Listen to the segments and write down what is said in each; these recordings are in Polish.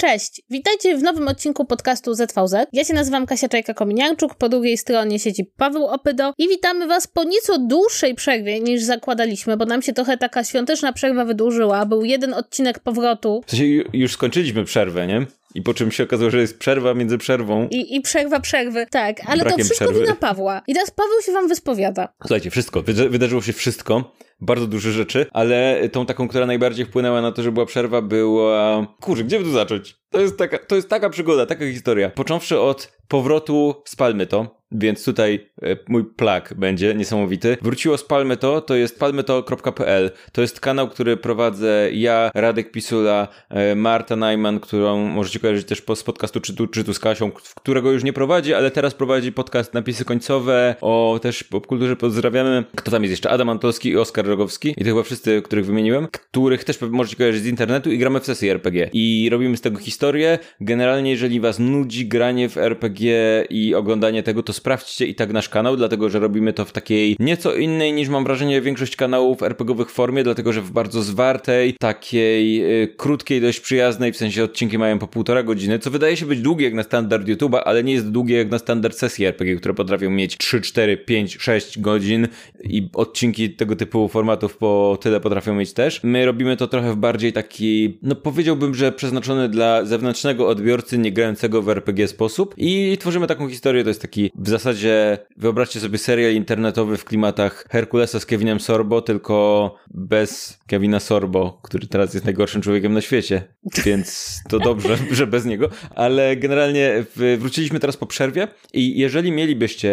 Cześć, witajcie w nowym odcinku podcastu ZVZ. Ja się nazywam Kasia Czajka-Kominiarczuk, po drugiej stronie siedzi Paweł Opydo i witamy was po nieco dłuższej przerwie niż zakładaliśmy, bo nam się trochę taka świąteczna przerwa wydłużyła. Był jeden odcinek powrotu. W sensie już skończyliśmy przerwę, nie? I po czym się okazało, że jest przerwa między przerwą. I, i przerwa przerwy. Tak, ale to wszystko przerwy. wina Pawła. I teraz Paweł się wam wyspowiada. Słuchajcie, wszystko. Wydarzyło się wszystko bardzo duże rzeczy, ale tą taką, która najbardziej wpłynęła na to, że była przerwa, była... Kurczę, gdzie by tu zacząć? To jest taka, to jest taka przygoda, taka historia. Począwszy od powrotu, spalmy to, więc tutaj e, mój plak będzie niesamowity. Wróciło z Palmy to, jest palmyto.pl. To jest kanał, który prowadzę ja, Radek Pisula, e, Marta Najman, którą możecie kojarzyć też z podcastu Czytu, Czytu z Kasią, którego już nie prowadzi, ale teraz prowadzi podcast Napisy Końcowe o też popkulturze pozdrawiamy. Kto tam jest jeszcze? Adam Antolski i Oskar Rogowski. I to chyba wszyscy, których wymieniłem, których też możecie kojarzyć z internetu i gramy w sesji RPG. I robimy z tego historię. Generalnie, jeżeli was nudzi granie w RPG i oglądanie tego, to sprawdźcie i tak nasz kanał, dlatego że robimy to w takiej nieco innej niż mam wrażenie większość kanałów RPGowych formie, dlatego że w bardzo zwartej, takiej y, krótkiej, dość przyjaznej, w sensie odcinki mają po półtora godziny, co wydaje się być długie jak na standard YouTube'a, ale nie jest długie jak na standard sesji RPG, które potrafią mieć 3, 4, 5, 6 godzin i odcinki tego typu formatów po tyle potrafią mieć też. My robimy to trochę w bardziej taki, no powiedziałbym, że przeznaczony dla zewnętrznego odbiorcy nie grającego w RPG sposób. I tworzymy taką historię, to jest taki w zasadzie wyobraźcie sobie serial internetowy w klimatach Herkulesa z Kevinem Sorbo, tylko bez Kevina Sorbo, który teraz jest najgorszym człowiekiem na świecie, więc to dobrze, że bez niego, ale generalnie wróciliśmy teraz po przerwie i jeżeli mielibyście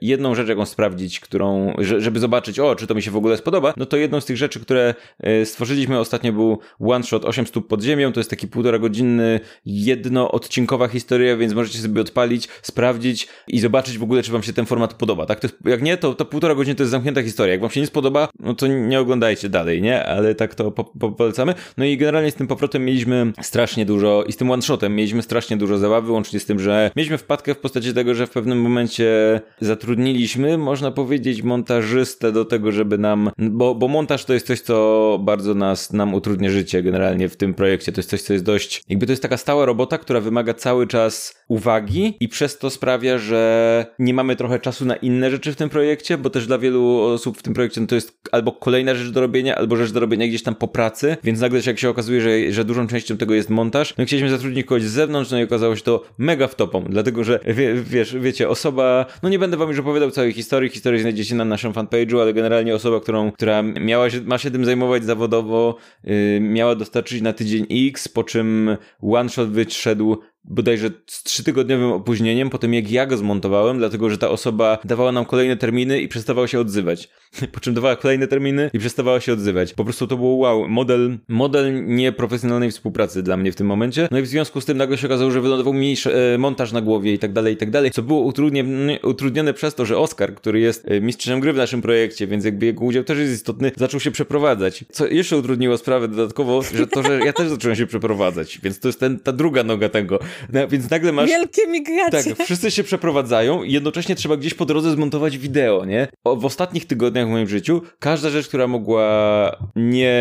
jedną rzecz, jaką sprawdzić, którą, żeby zobaczyć, o, czy to mi się w ogóle spodoba, no to jedną z tych rzeczy, które e, stworzyliśmy ostatnio był One Shot 8 stóp pod ziemią, to jest taki półtora godzinny, jednoodcinkowa historia, więc możecie sobie odpalić, sprawdzić i zobaczyć w ogóle, czy wam się ten format podoba, tak? Jest, jak nie, to, to półtora godziny to jest zamknięta historia. Jak wam się nie spodoba, no to nie oglądajcie dalej, nie? Ale tak to po, po, polecamy. No i generalnie z tym powrotem mieliśmy strasznie dużo i z tym one-shotem mieliśmy strasznie dużo zabawy, łącznie z tym, że mieliśmy wpadkę w postaci tego, że w pewnym momencie zatrudniliśmy, można powiedzieć, montażystę do tego, żeby nam, bo, bo montaż to jest coś, co bardzo nas, nam utrudnia życie generalnie w tym projekcie. To jest coś, co jest dość, jakby to jest taka stała robota, która wymaga cały czas uwagi i przez to sprawia, że nie mamy trochę czasu na inne rzeczy w tym projekcie, bo też dla wielu osób w tym projekcie no to jest albo kolejna rzecz do robienia, albo rzecz do robienia gdzieś tam po pracy, więc nagle jak się okazuje, że, że dużą częścią tego jest montaż, no chcieliśmy zatrudnić kogoś z zewnątrz, no i okazało się to mega wtopą, dlatego, że wie, wiesz, wiecie, osoba, no nie będę wam już opowiadał całej historii, historię znajdziecie na naszym fanpage'u, ale generalnie osoba, którą, która miała się, ma się tym zajmować zawodowo, yy, miała dostarczyć na tydzień X, po czym one shot wyszedł bodajże z trzytygodniowym opóźnieniem po tym, jak ja go zmontowałem, dlatego że ta osoba dawała nam kolejne terminy i przestawała się odzywać. Po czym dawała kolejne terminy i przestawała się odzywać. Po prostu to było wow, model, model nieprofesjonalnej współpracy dla mnie w tym momencie. No i w związku z tym nagle się okazało, że wylądował mi e, montaż na głowie i tak dalej, i tak dalej, co było utrudnione, utrudnione przez to, że Oskar, który jest e, mistrzem gry w naszym projekcie, więc jakby jego udział też jest istotny, zaczął się przeprowadzać. Co jeszcze utrudniło sprawę dodatkowo, że to, że ja też zacząłem się przeprowadzać, więc to jest ten, ta druga noga tego. No, więc nagle masz... Wielkie migracje. Tak, wszyscy się przeprowadzają i jednocześnie trzeba gdzieś po drodze zmontować wideo, nie? O, w ostatnich tygodniach w moim życiu każda rzecz, która mogła nie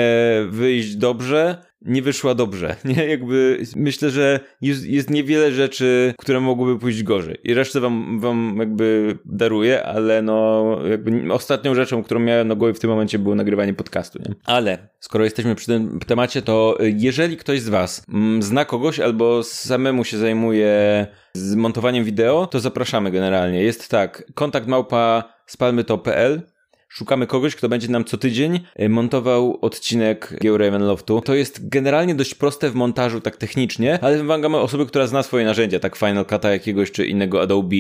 wyjść dobrze, nie wyszła dobrze. Nie, jakby myślę, że jest, jest niewiele rzeczy, które mogłyby pójść gorzej. I resztę wam, wam jakby daruję, ale no, jakby ostatnią rzeczą, którą miałem na głowie w tym momencie było nagrywanie podcastu, nie? Ale skoro jesteśmy przy tym temacie, to jeżeli ktoś z was mm, zna kogoś albo samemu się zajmuje zmontowaniem wideo, to zapraszamy generalnie. Jest tak, kontakt małpa spalmy.pl Szukamy kogoś, kto będzie nam co tydzień e, montował odcinek Geo Ravenloftu. To jest generalnie dość proste w montażu, tak technicznie, ale wymagamy osoby, która zna swoje narzędzia, tak Final Cut'a jakiegoś, czy innego Adobe,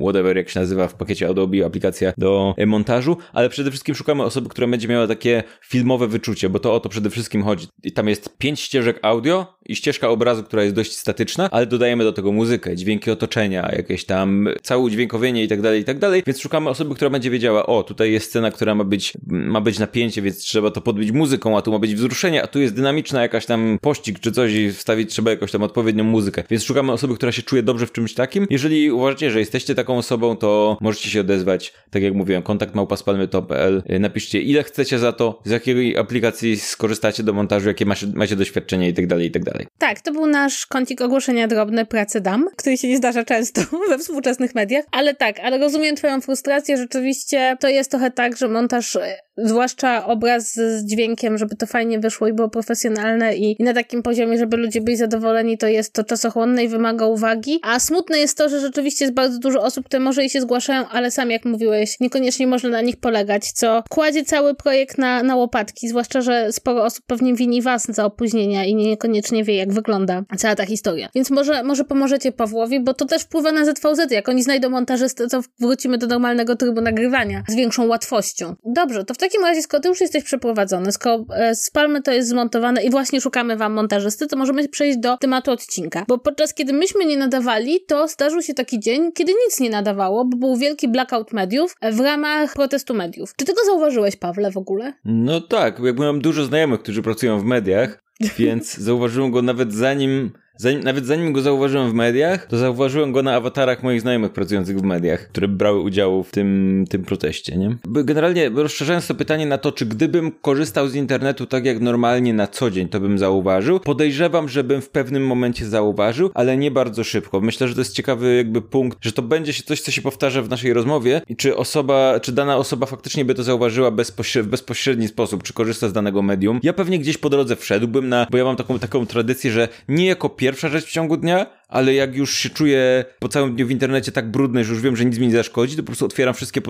whatever, jak się nazywa w pakiecie Adobe, aplikacja do e, montażu, ale przede wszystkim szukamy osoby, która będzie miała takie filmowe wyczucie, bo to o to przede wszystkim chodzi. I tam jest pięć ścieżek audio i ścieżka obrazu, która jest dość statyczna, ale dodajemy do tego muzykę, dźwięki otoczenia, jakieś tam całe udźwiękowienie i tak dalej, i tak dalej, więc szukamy osoby, która będzie wiedziała, o, tutaj jest scena scena, która ma być, ma być napięcie, więc trzeba to podbić muzyką, a tu ma być wzruszenie, a tu jest dynamiczna jakaś tam pościg czy coś i wstawić trzeba jakąś tam odpowiednią muzykę. Więc szukamy osoby, która się czuje dobrze w czymś takim. Jeżeli uważacie, że jesteście taką osobą, to możecie się odezwać. Tak jak mówiłem, kontakt małpaspalmy.pl. Napiszcie ile chcecie za to, z jakiej aplikacji skorzystacie do montażu, jakie macie, macie doświadczenie i tak dalej, i tak dalej. Tak, to był nasz kącik ogłoszenia drobne pracy dam, który się nie zdarza często we współczesnych mediach, ale tak, ale rozumiem twoją frustrację, rzeczywiście to jest trochę tak, że montaż zwłaszcza obraz z dźwiękiem, żeby to fajnie wyszło i było profesjonalne i, i, na takim poziomie, żeby ludzie byli zadowoleni, to jest to czasochłonne i wymaga uwagi. A smutne jest to, że rzeczywiście jest bardzo dużo osób, które może i się zgłaszają, ale sam jak mówiłeś, niekoniecznie można na nich polegać, co kładzie cały projekt na, na łopatki, zwłaszcza, że sporo osób pewnie wini was za opóźnienia i niekoniecznie wie, jak wygląda cała ta historia. Więc może, może pomożecie Pawłowi, bo to też wpływa na ZVZ. Jak oni znajdą montażystę, to wrócimy do normalnego trybu nagrywania z większą łatwością. Dobrze, to w takim razie, skoro ty już jesteś przeprowadzony, skoro e, z Palmy to jest zmontowane i właśnie szukamy wam montażysty, to możemy przejść do tematu odcinka. Bo podczas kiedy myśmy nie nadawali, to zdarzył się taki dzień, kiedy nic nie nadawało, bo był wielki blackout mediów w ramach protestu mediów. Czy ty go zauważyłeś, Pawle, w ogóle? No tak, jakby mam dużo znajomych, którzy pracują w mediach, więc zauważyłem go nawet zanim Zanim, nawet zanim go zauważyłem w mediach, to zauważyłem go na awatarach moich znajomych pracujących w mediach, które brały udział w tym, tym proteście, nie? Generalnie rozszerzając to pytanie na to, czy gdybym korzystał z internetu tak jak normalnie na co dzień, to bym zauważył. Podejrzewam, że bym w pewnym momencie zauważył, ale nie bardzo szybko. Myślę, że to jest ciekawy jakby punkt, że to będzie się coś, co się powtarza w naszej rozmowie i czy osoba, czy dana osoba faktycznie by to zauważyła w bezpośredni sposób, czy korzysta z danego medium. Ja pewnie gdzieś po drodze wszedłbym na, bo ja mam taką, taką tradycję, że nie jako pierwszy pierwsza rzecz w ciągu dnia, ale jak już się czuję po całym dniu w internecie tak brudny, że już wiem, że nic mi nie zaszkodzi, to po prostu otwieram wszystkie,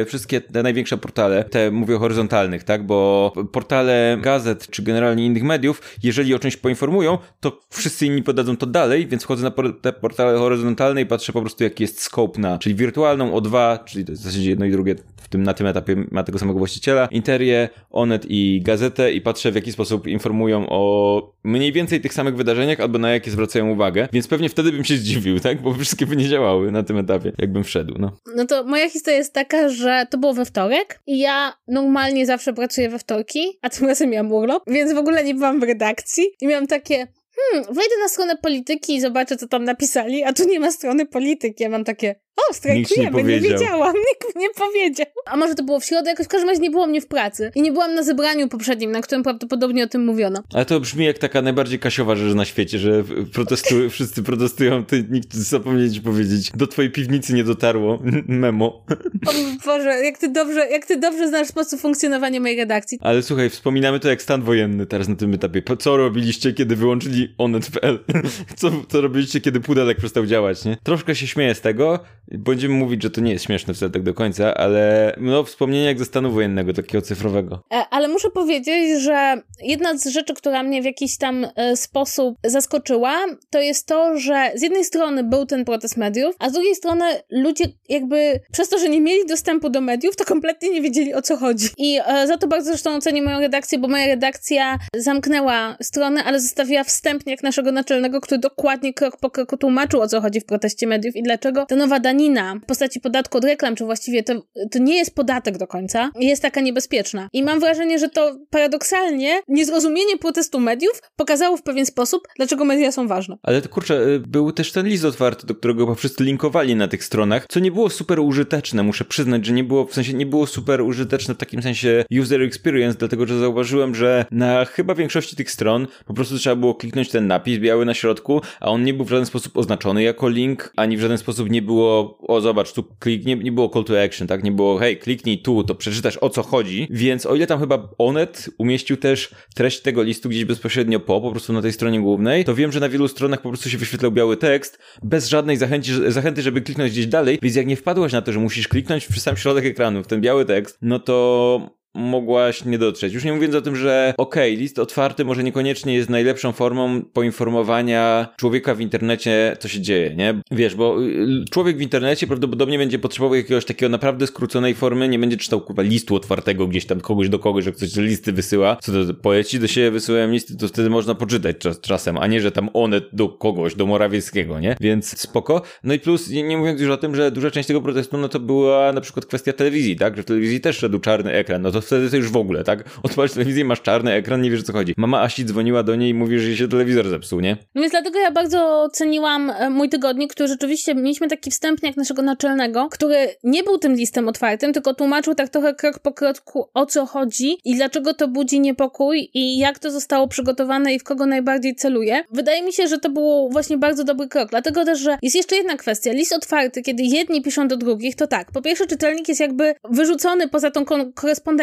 e, wszystkie te największe portale, te mówię o horyzontalnych, tak, bo portale gazet czy generalnie innych mediów, jeżeli o czymś poinformują, to wszyscy inni podadzą to dalej, więc wchodzę na te portale horyzontalne i patrzę po prostu jaki jest scope na, czyli wirtualną O2, czyli to jest w zasadzie jedno i drugie w tym, na tym etapie ma tego samego właściciela, Interię, Onet i gazetę i patrzę w jaki sposób informują o mniej więcej tych samych wydarzeniach albo na jakie zwracają uwagę, więc pewnie wtedy bym się zdziwił, tak? Bo wszystkie by nie działały na tym etapie, jakbym wszedł, no. No to moja historia jest taka, że to było we wtorek i ja normalnie zawsze pracuję we wtorki, a tym razem miałam urlop, więc w ogóle nie byłam w redakcji i miałam takie, hmm, wejdę na stronę polityki i zobaczę, co tam napisali, a tu nie ma strony polityki. Ja mam takie, o, strajkujemy, nie, nie, wiedziałam, nikt nie powiedział. A może to było w środę, jakoś w każdym razie nie było mnie w pracy. I nie byłam na zebraniu poprzednim, na którym prawdopodobnie o tym mówiono. Ale to brzmi jak taka najbardziej kasiowa rzecz na świecie, że protestu, wszyscy protestują, ty nikt zapomniał ci powiedzieć. Do twojej piwnicy nie dotarło memo. O Boże, jak ty dobrze, jak ty dobrze znasz sposób funkcjonowania mojej redakcji. Ale słuchaj, wspominamy to jak stan wojenny teraz na tym etapie. Co robiliście, kiedy wyłączyli onet.pl? Co, co robiliście, kiedy pudelek przestał działać, nie? Troszkę się śmieję z tego, Będziemy mówić, że to nie jest śmieszne wcale tak do końca, ale no wspomnienie jak ze stanu wojennego, takiego cyfrowego. E, ale muszę powiedzieć, że jedna z rzeczy, która mnie w jakiś tam e, sposób zaskoczyła, to jest to, że z jednej strony był ten protest mediów, a z drugiej strony ludzie jakby przez to, że nie mieli dostępu do mediów, to kompletnie nie wiedzieli o co chodzi. I e, za to bardzo zresztą ocenię moją redakcję, bo moja redakcja zamknęła stronę, ale zostawiła wstępnik naszego naczelnego, który dokładnie krok po kroku tłumaczył o co chodzi w proteście mediów i dlaczego ta nowa danina w postaci podatku od reklam, czy właściwie to, to nie jest podatek do końca, jest taka niebezpieczna. I mam wrażenie, że to paradoksalnie niezrozumienie protestu mediów pokazało w pewien sposób, dlaczego media są ważne. Ale to kurczę, y, był też ten list otwarty, do którego wszyscy linkowali na tych stronach, co nie było super użyteczne, muszę przyznać, że nie było, w sensie nie było super użyteczne w takim sensie user experience, dlatego że zauważyłem, że na chyba większości tych stron po prostu trzeba było kliknąć ten napis biały na środku, a on nie był w żaden sposób oznaczony jako link, ani w żaden sposób nie było o zobacz, tu klik, nie, nie było call to action, tak? Nie było hej, kliknij tu, to przeczytasz o co chodzi, więc o ile tam chyba Onet umieścił też treść tego listu gdzieś bezpośrednio po, po prostu na tej stronie głównej, to wiem, że na wielu stronach po prostu się wyświetlał biały tekst, bez żadnej zachęci, zachęty, żeby kliknąć gdzieś dalej, więc jak nie wpadłaś na to, że musisz kliknąć w sam środek ekranu, w ten biały tekst, no to mogłaś nie dotrzeć. Już nie mówiąc o tym, że okej, okay, list otwarty może niekoniecznie jest najlepszą formą poinformowania człowieka w internecie, co się dzieje, nie? Wiesz, bo y, człowiek w internecie prawdopodobnie będzie potrzebował jakiegoś takiego naprawdę skróconej formy, nie będzie czytał kurwa listu otwartego gdzieś tam kogoś do kogoś, że ktoś listy wysyła. Co to, poeci do siebie wysyłają listy, to wtedy można poczytać czas, czasem, a nie, że tam one do kogoś, do Morawieckiego, nie? Więc spoko. No i plus, nie, nie mówiąc już o tym, że duża część tego protestu, no to była na przykład kwestia telewizji, tak? Że w telewizji też szedł czarny ekran, no to wtedy to już w ogóle, tak? Odpalasz telewizję, masz czarny ekran, nie wiesz o co chodzi. Mama Asi dzwoniła do niej i mówi, że jej się telewizor zepsuł, nie? No więc dlatego ja bardzo ceniłam e, mój tygodnik, który rzeczywiście mieliśmy taki wstępniak naszego naczelnego, który nie był tym listem otwartym, tylko tłumaczył tak trochę krok po kroku o co chodzi i dlaczego to budzi niepokój i jak to zostało przygotowane i w kogo najbardziej celuje. Wydaje mi się, że to był właśnie bardzo dobry krok, dlatego też, że jest jeszcze jedna kwestia. List otwarty, kiedy jedni piszą do drugich, to tak, po pierwsze czytelnik jest jakby wyrzucony poza tą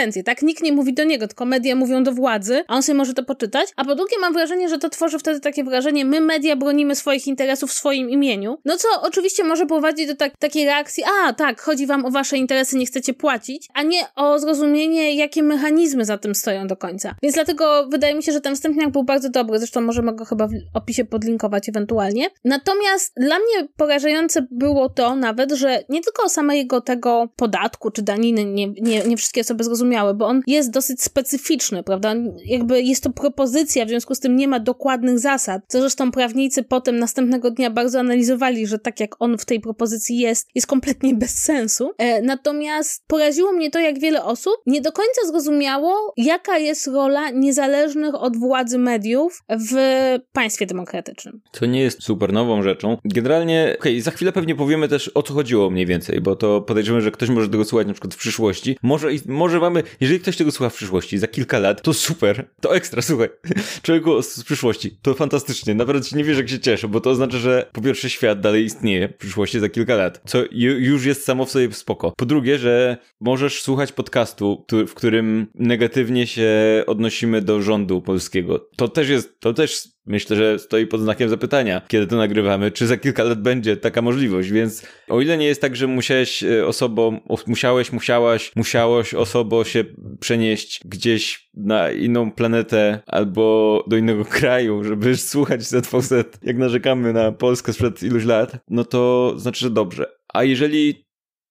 korespondencję, tak? Nikt nie mówi do niego, tylko media mówią do władzy, a on sobie może to poczytać. A po drugie mam wrażenie, że to tworzy wtedy takie wrażenie, my media bronimy swoich interesów w swoim imieniu. No co oczywiście może prowadzić do tak, takiej reakcji, a tak, chodzi wam o wasze interesy, nie chcecie płacić, a nie o zrozumienie, jakie mechanizmy za tym stoją do końca. Więc dlatego wydaje mi się, że ten wstępniak był bardzo dobry, zresztą możemy go chyba w opisie podlinkować ewentualnie. Natomiast dla mnie porażające było to nawet, że nie tylko samego tego podatku czy daniny nie, nie, nie wszystkie osoby zrozumiały, bo on jest dosyć specyficzny, prawda? Jakby jest to propozycja, w związku z tym nie ma dokładnych zasad, co zresztą prawnicy potem następnego dnia bardzo analizowali, że tak jak on w tej propozycji jest, jest kompletnie bez sensu. E, natomiast poraziło mnie to, jak wiele osób nie do końca zrozumiało, jaka jest rola niezależnych od władzy mediów w państwie demokratycznym. Co nie jest super nową rzeczą. Generalnie, okej, okay, za chwilę pewnie powiemy też o co chodziło mniej więcej, bo to podejrzewam, że ktoś może tego słuchać na przykład w przyszłości. Może, może mamy, jeżeli ktoś tego słucha w przyszłości, za kilka lat, to super, to ekstra, słuchaj. Człowieku z przyszłości, to fantastycznie, naprawdę nie wiesz jak się cieszę, bo to oznacza, że po pierwsze świat dalej istnieje w przyszłości za kilka lat, co już jest samo w sobie spoko. Po drugie, że możesz słuchać podcastu, w którym negatywnie się odnosimy do rządu polskiego. To też jest, to też myślę, że stoi pod znakiem zapytania, kiedy to nagrywamy, czy za kilka lat będzie taka możliwość, więc o ile nie jest tak, że musiałeś e, osobą, musiałeś, musiałaś, musiałoś osobą się przenieść gdzieś na inną planetę albo do innego kraju, żeby słuchać ZVZ, jak narzekamy na Polskę sprzed iluś lat, no to znaczy, że dobrze. A jeżeli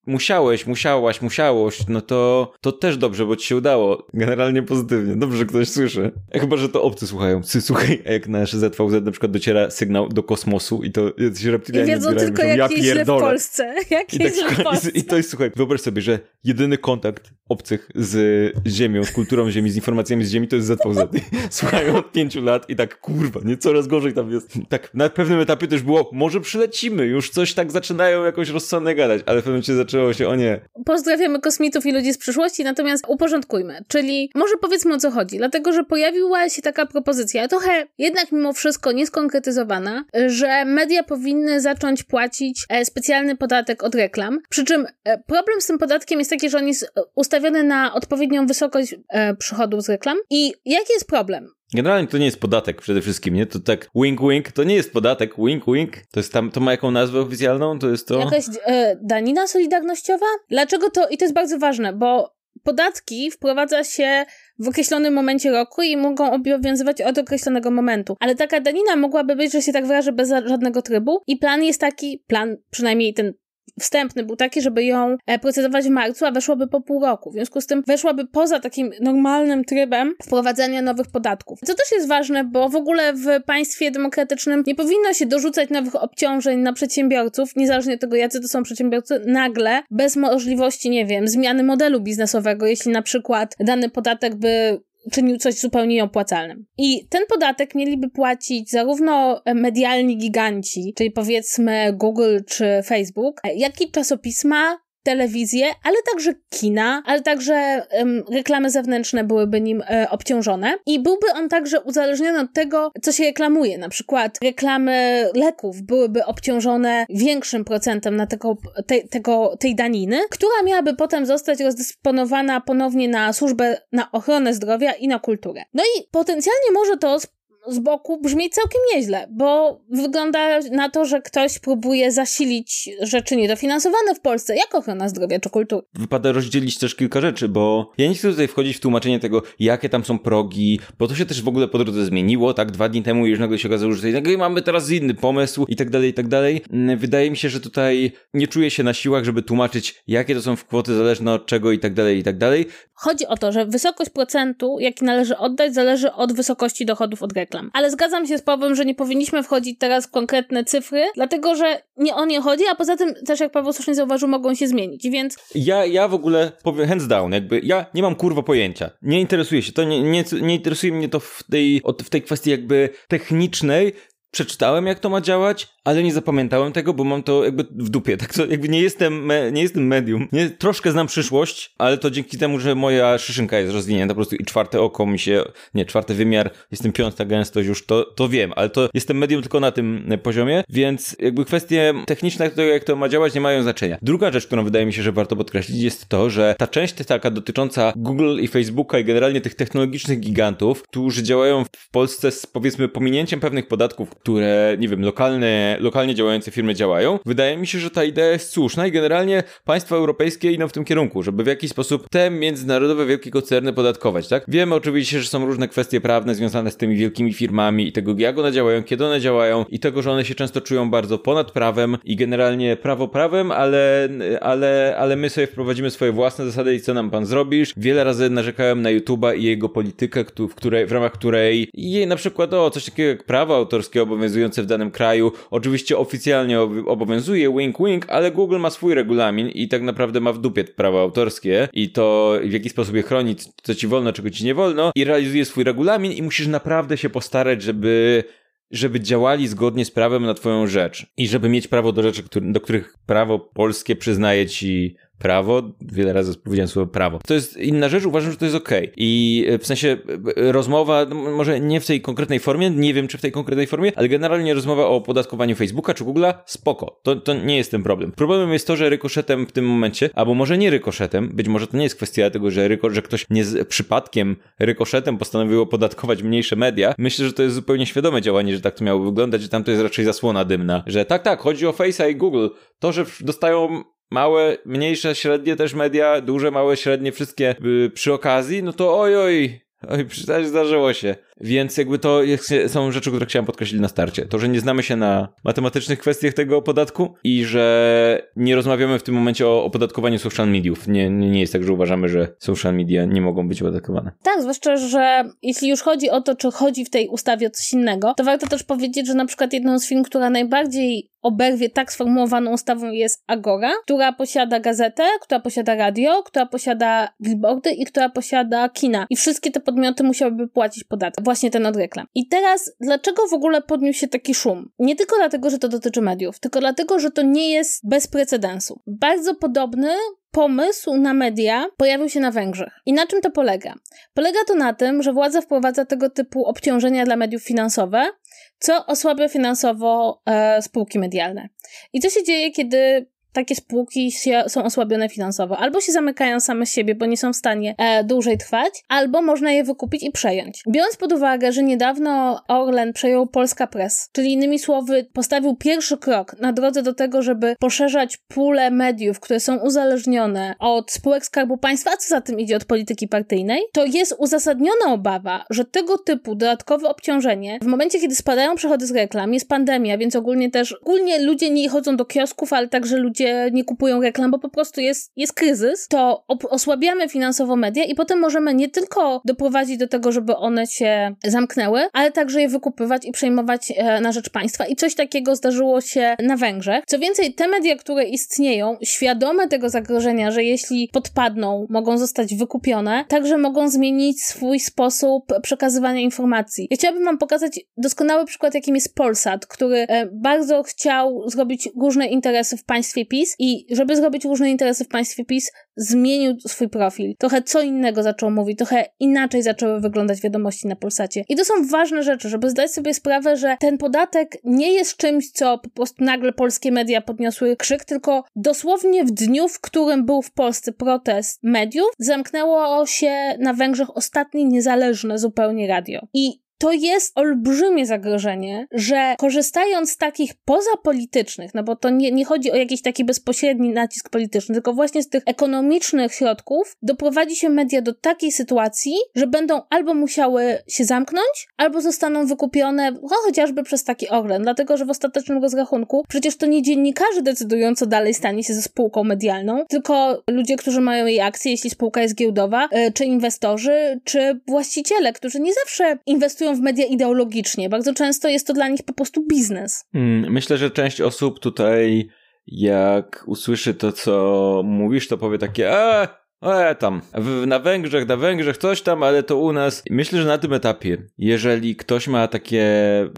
musiałeś, musiałaś, musiałoś, no to, to też dobrze, bo ci się udało. Generalnie pozytywnie. Dobrze, że ktoś słyszy. Chyba, że to obcy słuchają. Słuchaj, jak nasz ZVZ na przykład dociera sygnał do kosmosu i to jacyś reptilianie I wiedzą tylko, jak ja jest w Polsce. Jak I, tak, w Polsce. I to jest, słuchaj, wyobraź sobie, że jedyny kontakt obcych z Ziemią, z kulturą Ziemi, z informacjami z Ziemi to jest ZVZ. Słuchają od pięciu lat i tak, kurwa, nie, coraz gorzej tam jest. Tak, na pewnym etapie też było, może przylecimy, już coś tak zaczynają jakoś rozsądnie gadać, ale w pewnym momencie zaczęło zaczęło się, o nie. Pozdrawiamy kosmitów i ludzi z przyszłości, natomiast uporządkujmy. Czyli może powiedzmy o co chodzi, dlatego że pojawiła się taka propozycja, trochę jednak mimo wszystko nieskonkretyzowana, że media powinny zacząć płacić e, specjalny podatek od reklam. Przy czym e, problem z tym podatkiem jest taki, że on jest e, ustawiony na odpowiednią wysokość przychodów z reklam. I jaki jest problem? Generalnie to nie jest podatek przede wszystkim, nie? To tak wink wink, to nie jest podatek, wink wink. To jest tam, to ma jaką nazwę oficjalną? To jest to... Jakaś e, danina solidarnościowa? Dlaczego to, i to jest bardzo ważne, bo podatki wprowadza się w określonym momencie roku i mogą obowiązywać od określonego momentu. Ale taka danina mogłaby być, że się tak wyrażę, bez żadnego trybu i plan jest taki, plan, przynajmniej ten wstępny był taki, żeby ją e, procedować w marcu, a weszłaby po pół roku. W związku z tym weszłaby poza takim normalnym trybem wprowadzania nowych podatków. Co też jest ważne, bo w ogóle w państwie demokratycznym nie powinno się dorzucać nowych obciążeń na przedsiębiorców, niezależnie od tego, jacy to są przedsiębiorcy, nagle, bez możliwości, nie wiem, zmiany modelu biznesowego, jeśli na przykład dany podatek by czynił coś zupełnie nieopłacalnym. I ten podatek mieliby płacić zarówno medialni giganci, czyli powiedzmy Google czy Facebook, jak i czasopisma, telewizję, ale także kina, ale także um, reklamy zewnętrzne byłyby nim e, obciążone i byłby on także uzależniony od tego, co się reklamuje. Na przykład reklamy leków byłyby obciążone większym procentem na tego, te, tego, tej daniny, która miałaby potem zostać rozdysponowana ponownie na służbę, na ochronę zdrowia i na kulturę. No i potencjalnie może to z boku brzmieć całkiem nieźle, bo wygląda na to, że ktoś próbuje zasilić rzeczy niedofinansowane w Polsce, jak ochrona zdrowia czy kultury. Wypada rozdzielić też kilka rzeczy, bo ja nie chcę tutaj wchodzić w tłumaczenie tego, jakie tam są progi, bo to się też w ogóle po drodze zmieniło, tak? Dwa dni temu już nagle się okazało, że tutaj mamy teraz inny pomysł i tak dalej, i tak dalej. Mm, wydaje mi się, że tutaj nie czuję się na siłach, żeby tłumaczyć, jakie to są kwoty zależne od czego i tak dalej, i tak dalej. Chodzi o to, że wysokość procentu, jaki należy oddać, zależy od wysokości dochodów od reklam. Ale zgadzam się z Pawłem, że nie powinniśmy wchodzić teraz w konkretne cyfry, dlatego że nie o nie chodzi, a poza tym też, jak Paweł słusznie zauważył, mogą się zmienić, więc... Ja, ja w ogóle powiem hands down, jakby ja nie mam kurwa pojęcia. Nie interesuje się to, nie, nie, nie interesuje mnie to w tej, w tej kwestii jakby technicznej, przeczytałem, jak to ma działać, ale nie zapamiętałem tego, bo mam to jakby w dupie. Tak to jakby nie jestem, me, nie jestem medium. Nie, troszkę znam przyszłość, ale to dzięki temu, że moja szyszynka jest rozwinięta po prostu i czwarte oko mi się, nie, czwarty wymiar, jestem piąta gęstość już, to, to wiem, ale to jestem medium tylko na tym poziomie, więc jakby kwestie techniczne tego, jak to ma działać, nie mają znaczenia. Druga rzecz, którą wydaje mi się, że warto podkreślić, jest to, że ta część taka dotycząca Google i Facebooka i generalnie tych technologicznych gigantów, którzy działają w Polsce z powiedzmy pominięciem pewnych podatków, które, nie wiem, lokalne, lokalnie działające firmy działają. Wydaje mi się, że ta idea jest słuszna i generalnie państwa europejskie idą w tym kierunku, żeby w jakiś sposób te międzynarodowe wielkie koncerny podatkować, tak? Wiemy oczywiście, że są różne kwestie prawne związane z tymi wielkimi firmami i tego, jak one działają, kiedy one działają i tego, że one się często czują bardzo ponad prawem i generalnie prawo prawem, ale, ale, ale my sobie wprowadzimy swoje własne zasady i co nam pan zrobisz. Wiele razy narzekałem na YouTube'a i jego politykę, w, której, w ramach której jej na przykład o coś takiego jak prawo autorskie obowiązujące w danym kraju. Oczywiście oficjalnie obowiązuje wink wink, ale Google ma swój regulamin i tak naprawdę ma w dupie prawo autorskie. I to w jaki sposób je chroni, co ci wolno, czego ci nie wolno. I realizuje swój regulamin i musisz naprawdę się postarać, żeby żeby działali zgodnie z prawem na twoją rzecz. I żeby mieć prawo do rzeczy, do których prawo polskie przyznaje ci prawo, wiele razy powiedziałem słowo prawo. To jest inna rzecz, uważam, że to jest okej. Okay. I e, w sensie e, rozmowa, no, może nie w tej konkretnej formie, nie wiem czy w tej konkretnej formie, ale generalnie rozmowa o opodatkowaniu Facebooka czy Google'a, spoko. To, to nie jest ten problem. Problemem jest to, że rykoszetem w tym momencie, albo może nie rykoszetem, być może to nie jest kwestia tego, że, ryko, że ktoś nie z, przypadkiem rykoszetem postanowił opodatkować mniejsze media. Myślę, że to jest zupełnie świadome działanie, że tak to miało wyglądać, że tam to jest raczej zasłona dymna. Że tak, tak, chodzi o Face'a i Google. To, że dostają małe, mniejsze, średnie też media, duże, małe, średnie, wszystkie yy, przy okazji, no to oj, oj, oj, przecież zdarzyło się. Więc jakby to są rzeczy, które chciałem podkreślić na starcie. To, że nie znamy się na matematycznych kwestiach tego podatku i że nie rozmawiamy w tym momencie o opodatkowaniu social mediów. Nie, nie jest tak, że uważamy, że social media nie mogą być opodatkowane. Tak, zwłaszcza, że jeśli już chodzi o to, czy chodzi w tej ustawie o coś innego, to warto też powiedzieć, że na przykład jedną z firm, która najbardziej oberwie tak sformułowaną ustawą jest Agora, która posiada gazetę, która posiada radio, która posiada billboardy i która posiada kina. I wszystkie te podmioty musiałyby płacić podatek właśnie ten od reklam. I teraz, dlaczego w ogóle podniósł się taki szum? Nie tylko dlatego, że to dotyczy mediów, tylko dlatego, że to nie jest bez precedensu. Bardzo podobny pomysł na media pojawił się na Węgrzech. I na czym to polega? Polega to na tym, że władza wprowadza tego typu obciążenia dla mediów finansowe, co osłabia finansowo e, spółki medialne. I co się dzieje, kiedy takie spółki się, są osłabione finansowo. Albo się zamykają same siebie, bo nie są w stanie e, dłużej trwać, albo można je wykupić i przejąć. Biorąc pod uwagę, że niedawno Orlen przejął Polska Press, czyli innymi słowy postawił pierwszy krok na drodze do tego, żeby poszerzać pulę mediów, które są uzależnione od spółek Skarbu Państwa, a co za tym idzie od polityki partyjnej, to jest uzasadniona obawa, że tego typu dodatkowe obciążenie w momencie, kiedy spadają przychody z reklam, jest pandemia, więc ogólnie też, ogólnie ludzie nie chodzą do kiosków, ale także ludzie nie kupują reklam, bo po prostu jest, jest kryzys, to osłabiamy finansowo media i potem możemy nie tylko doprowadzić do tego, żeby one się zamknęły, ale także je wykupywać i przejmować e, na rzecz państwa. I coś takiego zdarzyło się na Węgrzech. Co więcej, te media, które istnieją, świadome tego zagrożenia, że jeśli podpadną, mogą zostać wykupione, także mogą zmienić swój sposób przekazywania informacji. Ja chciałabym wam pokazać doskonały przykład, jakim jest Polsat, który e, bardzo chciał zrobić różne interesy w państwie PiS i żeby zrobić różne interesy w państwie PiS, zmienił swój profil. Trochę co innego zaczął mówić, trochę inaczej zaczęły wyglądać wiadomości na Polsacie. I to są ważne rzeczy, żeby zdać sobie sprawę, że ten podatek nie jest czymś, co po prostu nagle polskie media podniosły krzyk, tylko dosłownie w dniu, w którym był w Polsce protest mediów, zamknęło się na Węgrzech ostatnie niezależne zupełnie radio. I to jest olbrzymie zagrożenie, że korzystając z takich pozapolitycznych, no bo to nie, nie chodzi o jakiś taki bezpośredni nacisk polityczny, tylko właśnie z tych ekonomicznych środków doprowadzi się media do takiej sytuacji, że będą albo musiały się zamknąć, albo zostaną wykupione no, chociażby przez taki Orlen, dlatego że w ostatecznym rozrachunku przecież to nie dziennikarze decydują, co dalej stanie się ze spółką medialną, tylko ludzie, którzy mają jej akcje, jeśli spółka jest giełdowa, e, czy inwestorzy, czy właściciele, którzy nie zawsze inwestują w media ideologicznie. Bardzo często jest to dla nich po prostu biznes. Mm, myślę, że część osób tutaj, jak usłyszy to, co mówisz, to powie takie, a E, tam, w, na Węgrzech, na Węgrzech coś tam, ale to u nas. Myślę, że na tym etapie, jeżeli ktoś ma takie,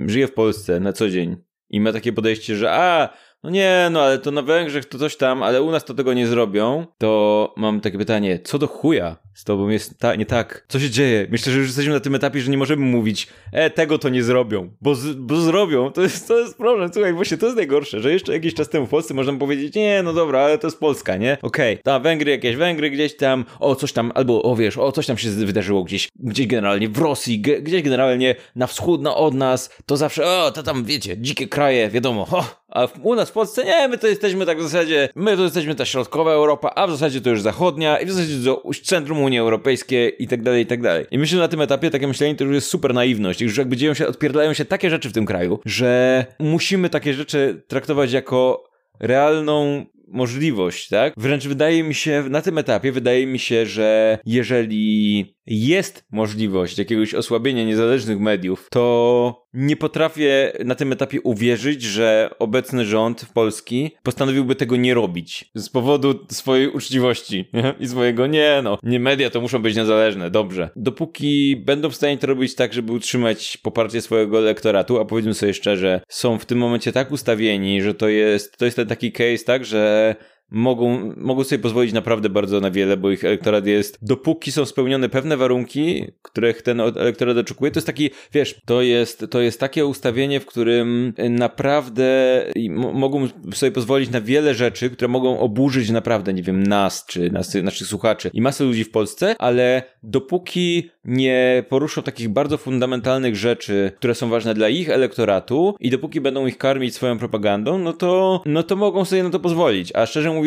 żyje w Polsce na co dzień i ma takie podejście, że a, no nie, no ale to na Węgrzech to coś tam, ale u nas to tego nie zrobią, to mam takie pytanie, co do chuja z tobą jest ta, nie tak? Co się dzieje? Myślę, że już jesteśmy na tym etapie, że nie możemy mówić, e, tego to nie zrobią, bo, z, bo zrobią, to jest, to jest problem, słuchaj, właśnie to jest najgorsze, że jeszcze jakiś czas temu w Polsce można powiedzieć, nie, no dobra, ale to jest Polska, nie? Okej, okay, tam Węgry, jakieś Węgry gdzieś tam, o, coś tam, albo, o wiesz, o, coś tam się wydarzyło gdzieś, gdzieś generalnie w Rosji, gdzieś generalnie na wschód, na od nas, to zawsze, o, to tam, wiecie, dzikie kraje, wiadomo, ho, a u nas w Polsce nie, my to jesteśmy tak w zasadzie, my to jesteśmy ta środkowa Europa, a w zasadzie to już zachodnia i w zasadzie to centrum Unii Europejskiej i tak dalej, i tak dalej. I myślę, że na tym etapie takie myślenie to już jest super naiwność. Już jakby dzieją się, odpierdlają się takie rzeczy w tym kraju, że musimy takie rzeczy traktować jako realną możliwość, tak? Wręcz wydaje mi się, na tym etapie wydaje mi się, że jeżeli jest możliwość jakiegoś osłabienia niezależnych mediów, to nie potrafię na tym etapie uwierzyć, że obecny rząd Polski postanowiłby tego nie robić. Z powodu swojej uczciwości nie? i swojego nie no, nie media to muszą być niezależne, dobrze. Dopóki będą w stanie to robić tak, żeby utrzymać poparcie swojego elektoratu, a powiedzmy sobie szczerze, są w tym momencie tak ustawieni, że to jest, to jest ten taki case, tak, że mogą, mogą sobie pozwolić naprawdę bardzo na wiele, bo ich elektorat jest, dopóki są spełnione pewne warunki, których ten elektorat oczekuje, to jest taki, wiesz, to jest, to jest takie ustawienie, w którym naprawdę mogą sobie pozwolić na wiele rzeczy, które mogą oburzyć naprawdę, nie wiem, nas, czy nas, naszych słuchaczy i masę ludzi w Polsce, ale dopóki nie poruszą takich bardzo fundamentalnych rzeczy, które są ważne dla ich elektoratu i dopóki będą ich karmić swoją propagandą, no to, no to mogą sobie na to pozwolić. A szczerze mówiąc,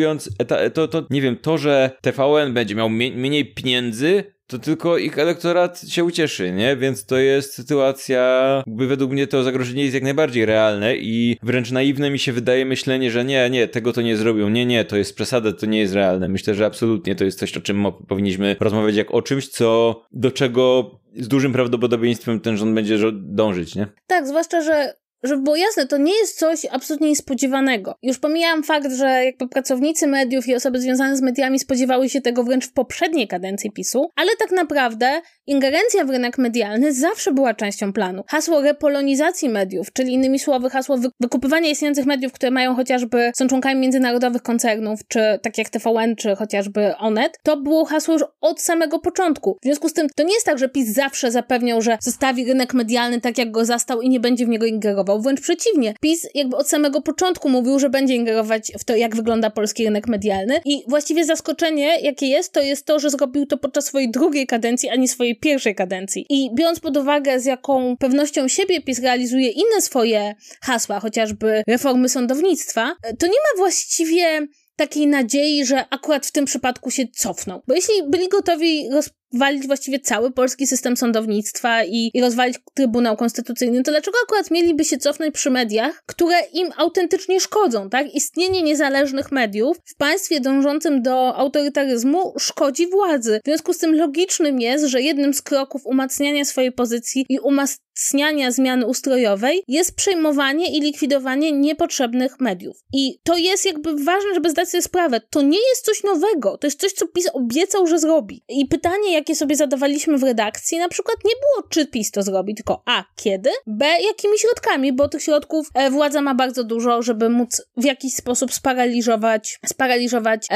to, to nie wiem, to, że TVN będzie miał mniej pieniędzy, to tylko ich elektorat się ucieszy, nie? Więc to jest sytuacja, jakby według mnie to zagrożenie jest jak najbardziej realne i wręcz naiwne mi się wydaje myślenie, że nie, nie, tego to nie zrobią, nie, nie, to jest przesada, to nie jest realne. Myślę, że absolutnie to jest coś, o czym powinniśmy rozmawiać jak o czymś, co, do czego z dużym prawdopodobieństwem ten rząd będzie dążyć, nie? Tak, zwłaszcza, że żeby było jasne, to nie jest coś absolutnie niespodziewanego. Już pomijam fakt, że jakby pracownicy mediów i osoby związane z mediami spodziewały się tego wręcz w poprzedniej kadencji PiSu, ale tak naprawdę ingerencja w rynek medialny zawsze była częścią planu. Hasło repolonizacji mediów, czyli innymi słowy hasło wy wykupywania istniejących mediów, które mają chociażby, są członkami międzynarodowych koncernów, czy tak jak TVN, czy chociażby Onet, to było hasło już od samego początku. W związku z tym, to nie jest tak, że PiS zawsze zapewniał, że zostawi rynek medialny tak, jak go zastał i nie będzie w niego ingerował ingerował, wręcz przeciwnie. PiS jakby od samego początku mówił, że będzie ingerować w to, jak wygląda polski rynek medialny i właściwie zaskoczenie, jakie jest, to jest to, że zrobił to podczas swojej drugiej kadencji, a nie swojej pierwszej kadencji. I biorąc pod uwagę, z jaką pewnością siebie PiS realizuje inne swoje hasła, chociażby reformy sądownictwa, to nie ma właściwie takiej nadziei, że akurat w tym przypadku się cofną. Bo jeśli byli gotowi roz walić właściwie cały polski system sądownictwa i, i rozwalić Trybunał Konstytucyjny, to dlaczego akurat mieliby się cofnąć przy mediach, które im autentycznie szkodzą, tak? Istnienie niezależnych mediów w państwie dążącym do autorytaryzmu szkodzi władzy. W związku z tym logicznym jest, że jednym z kroków umacniania swojej pozycji i umacniania zmiany ustrojowej jest przejmowanie i likwidowanie niepotrzebnych mediów. I to jest jakby ważne, żeby zdać sobie sprawę. To nie jest coś nowego, to jest coś, co PiS obiecał, że zrobi. I pytanie, jak jakie sobie zadawaliśmy w redakcji, na przykład nie było, czy PiS to zrobi, tylko A, kiedy, B, jakimi środkami, bo tych środków e, władza ma bardzo dużo, żeby móc w jakiś sposób sparaliżować, sparaliżować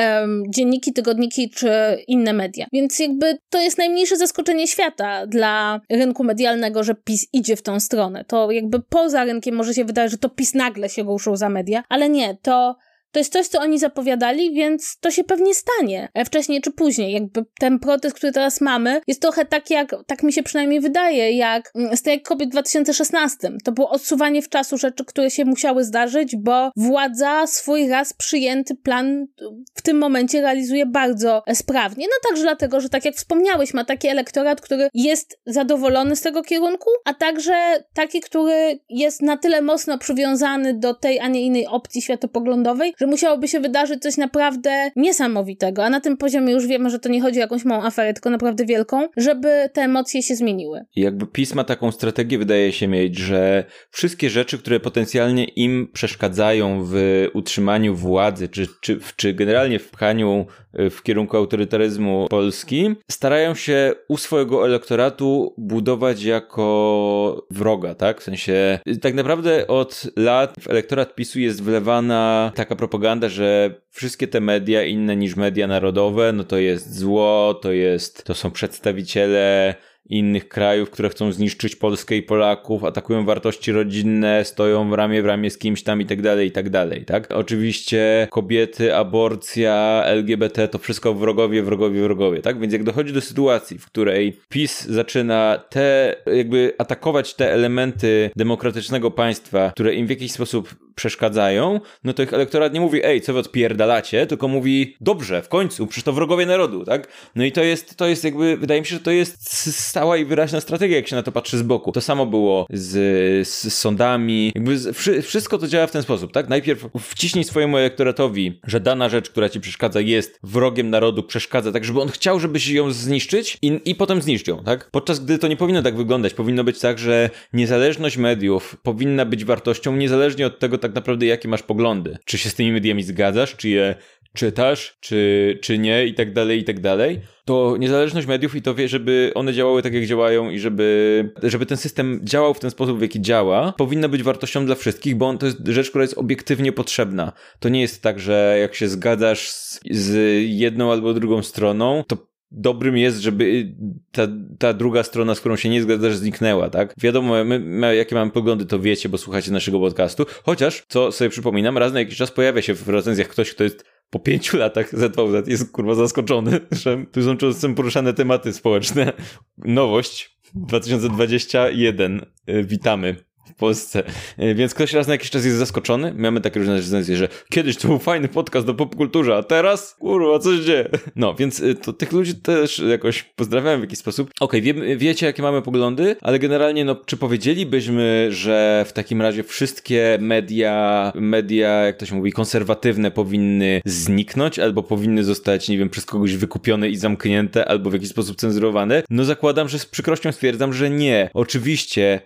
dzienniki, tygodniki czy inne media. Więc jakby to jest najmniejsze zaskoczenie świata dla rynku medialnego, że PiS idzie w tą stronę. To jakby poza rynkiem może się wydawać, że to PiS nagle się ruszył za media, ale nie, to to jest coś, co oni zapowiadali, więc to się pewnie stanie e, wcześniej czy później. Jakby ten protest, który teraz mamy, jest trochę tak jak, tak mi się przynajmniej wydaje, jak mm, strajk kobiet w 2016. To było odsuwanie w czasu rzeczy, które się musiały zdarzyć, bo władza swój raz przyjęty plan w tym momencie realizuje bardzo sprawnie. No także dlatego, że tak jak wspomniałeś, ma taki elektorat, który jest zadowolony z tego kierunku, a także taki, który jest na tyle mocno przywiązany do tej, a nie innej opcji światopoglądowej, że musiałoby się wydarzyć coś naprawdę niesamowitego, a na tym poziomie już wiemy, że to nie chodzi o jakąś małą aferę, tylko naprawdę wielką, żeby te emocje się zmieniły. Jakby pisma taką strategię wydaje się mieć, że wszystkie rzeczy, które potencjalnie im przeszkadzają w utrzymaniu władzy, czy, czy, czy generalnie w pchaniu y, w kierunku autorytaryzmu Polski, starają się u swojego elektoratu budować jako wroga, tak? W sensie, tak naprawdę od lat w elektorat PiSu jest wlewana taka propaganda, że wszystkie te media inne niż media narodowe, no to jest zło, to jest, to są przedstawiciele innych krajów, które chcą zniszczyć Polskę i Polaków, atakują wartości rodzinne, stoją w ramię w ramię z kimś tam i tak dalej, i tak dalej, tak? Oczywiście kobiety, aborcja, LGBT, to wszystko wrogowie, wrogowie, wrogowie, tak? Więc jak dochodzi do sytuacji, w której PiS zaczyna te, jakby atakować te elementy demokratycznego państwa, które im w jakiś sposób przeszkadzają, no to ich elektorat nie mówi, ej, co wy odpierdalacie, tylko mówi, dobrze, w końcu, przecież to wrogowie narodu, tak? No i to jest, to jest jakby, wydaje mi się, że to jest stała i wyraźna strategia, jak się na to patrzy z boku. To samo było z, z sądami, jakby z, wszystko to działa w ten sposób, tak? Najpierw wciśnij swojemu elektoratowi, że dana rzecz, która ci przeszkadza, jest wrogiem narodu, przeszkadza, tak żeby on chciał, żebyś ją zniszczyć i, i potem zniszczył, tak? Podczas gdy to nie powinno tak wyglądać. Powinno być tak, że niezależność mediów powinna być wartością niezależnie od tego tak naprawdę, jakie masz poglądy. Czy się z tymi mediami zgadzasz, czy je czytasz, czy, czy nie i tak dalej, i tak dalej, to niezależność mediów i to wie, żeby one działały tak, jak działają i żeby, żeby ten system działał w ten sposób, w jaki działa, powinna być wartością dla wszystkich, bo on to jest rzecz, która jest obiektywnie potrzebna. To nie jest tak, że jak się zgadzasz z, z jedną albo drugą stroną, to dobrym jest, żeby ta, ta druga strona, z którą się nie zgadzasz, zniknęła, tak? Wiadomo, my, my, jakie mamy poglądy, to wiecie, bo słuchacie naszego podcastu. Chociaż, co sobie przypominam, raz na jakiś czas pojawia się w recenzjach ktoś, kto jest po pięciu latach ZVZ jest kurwa zaskoczony, że tu są czasem poruszane tematy społeczne. Nowość 2021. Witamy w Polsce. E, więc ktoś raz na jakiś czas jest zaskoczony. Mamy takie różne recenzje, że kiedyś to był fajny podcast do popkulturze, a teraz kurwa, coś dzieje. No, więc e, to tych ludzi też jakoś pozdrawiam w jakiś sposób. Okej, okay, wie, wiecie jakie mamy poglądy, ale generalnie no, czy powiedzielibyśmy, że w takim razie wszystkie media, media, jak to się mówi, konserwatywne powinny zniknąć, albo powinny zostać, nie wiem, przez kogoś wykupione i zamknięte, albo w jakiś sposób cenzurowane? No zakładam, że z przykrością stwierdzam, że nie. Oczywiście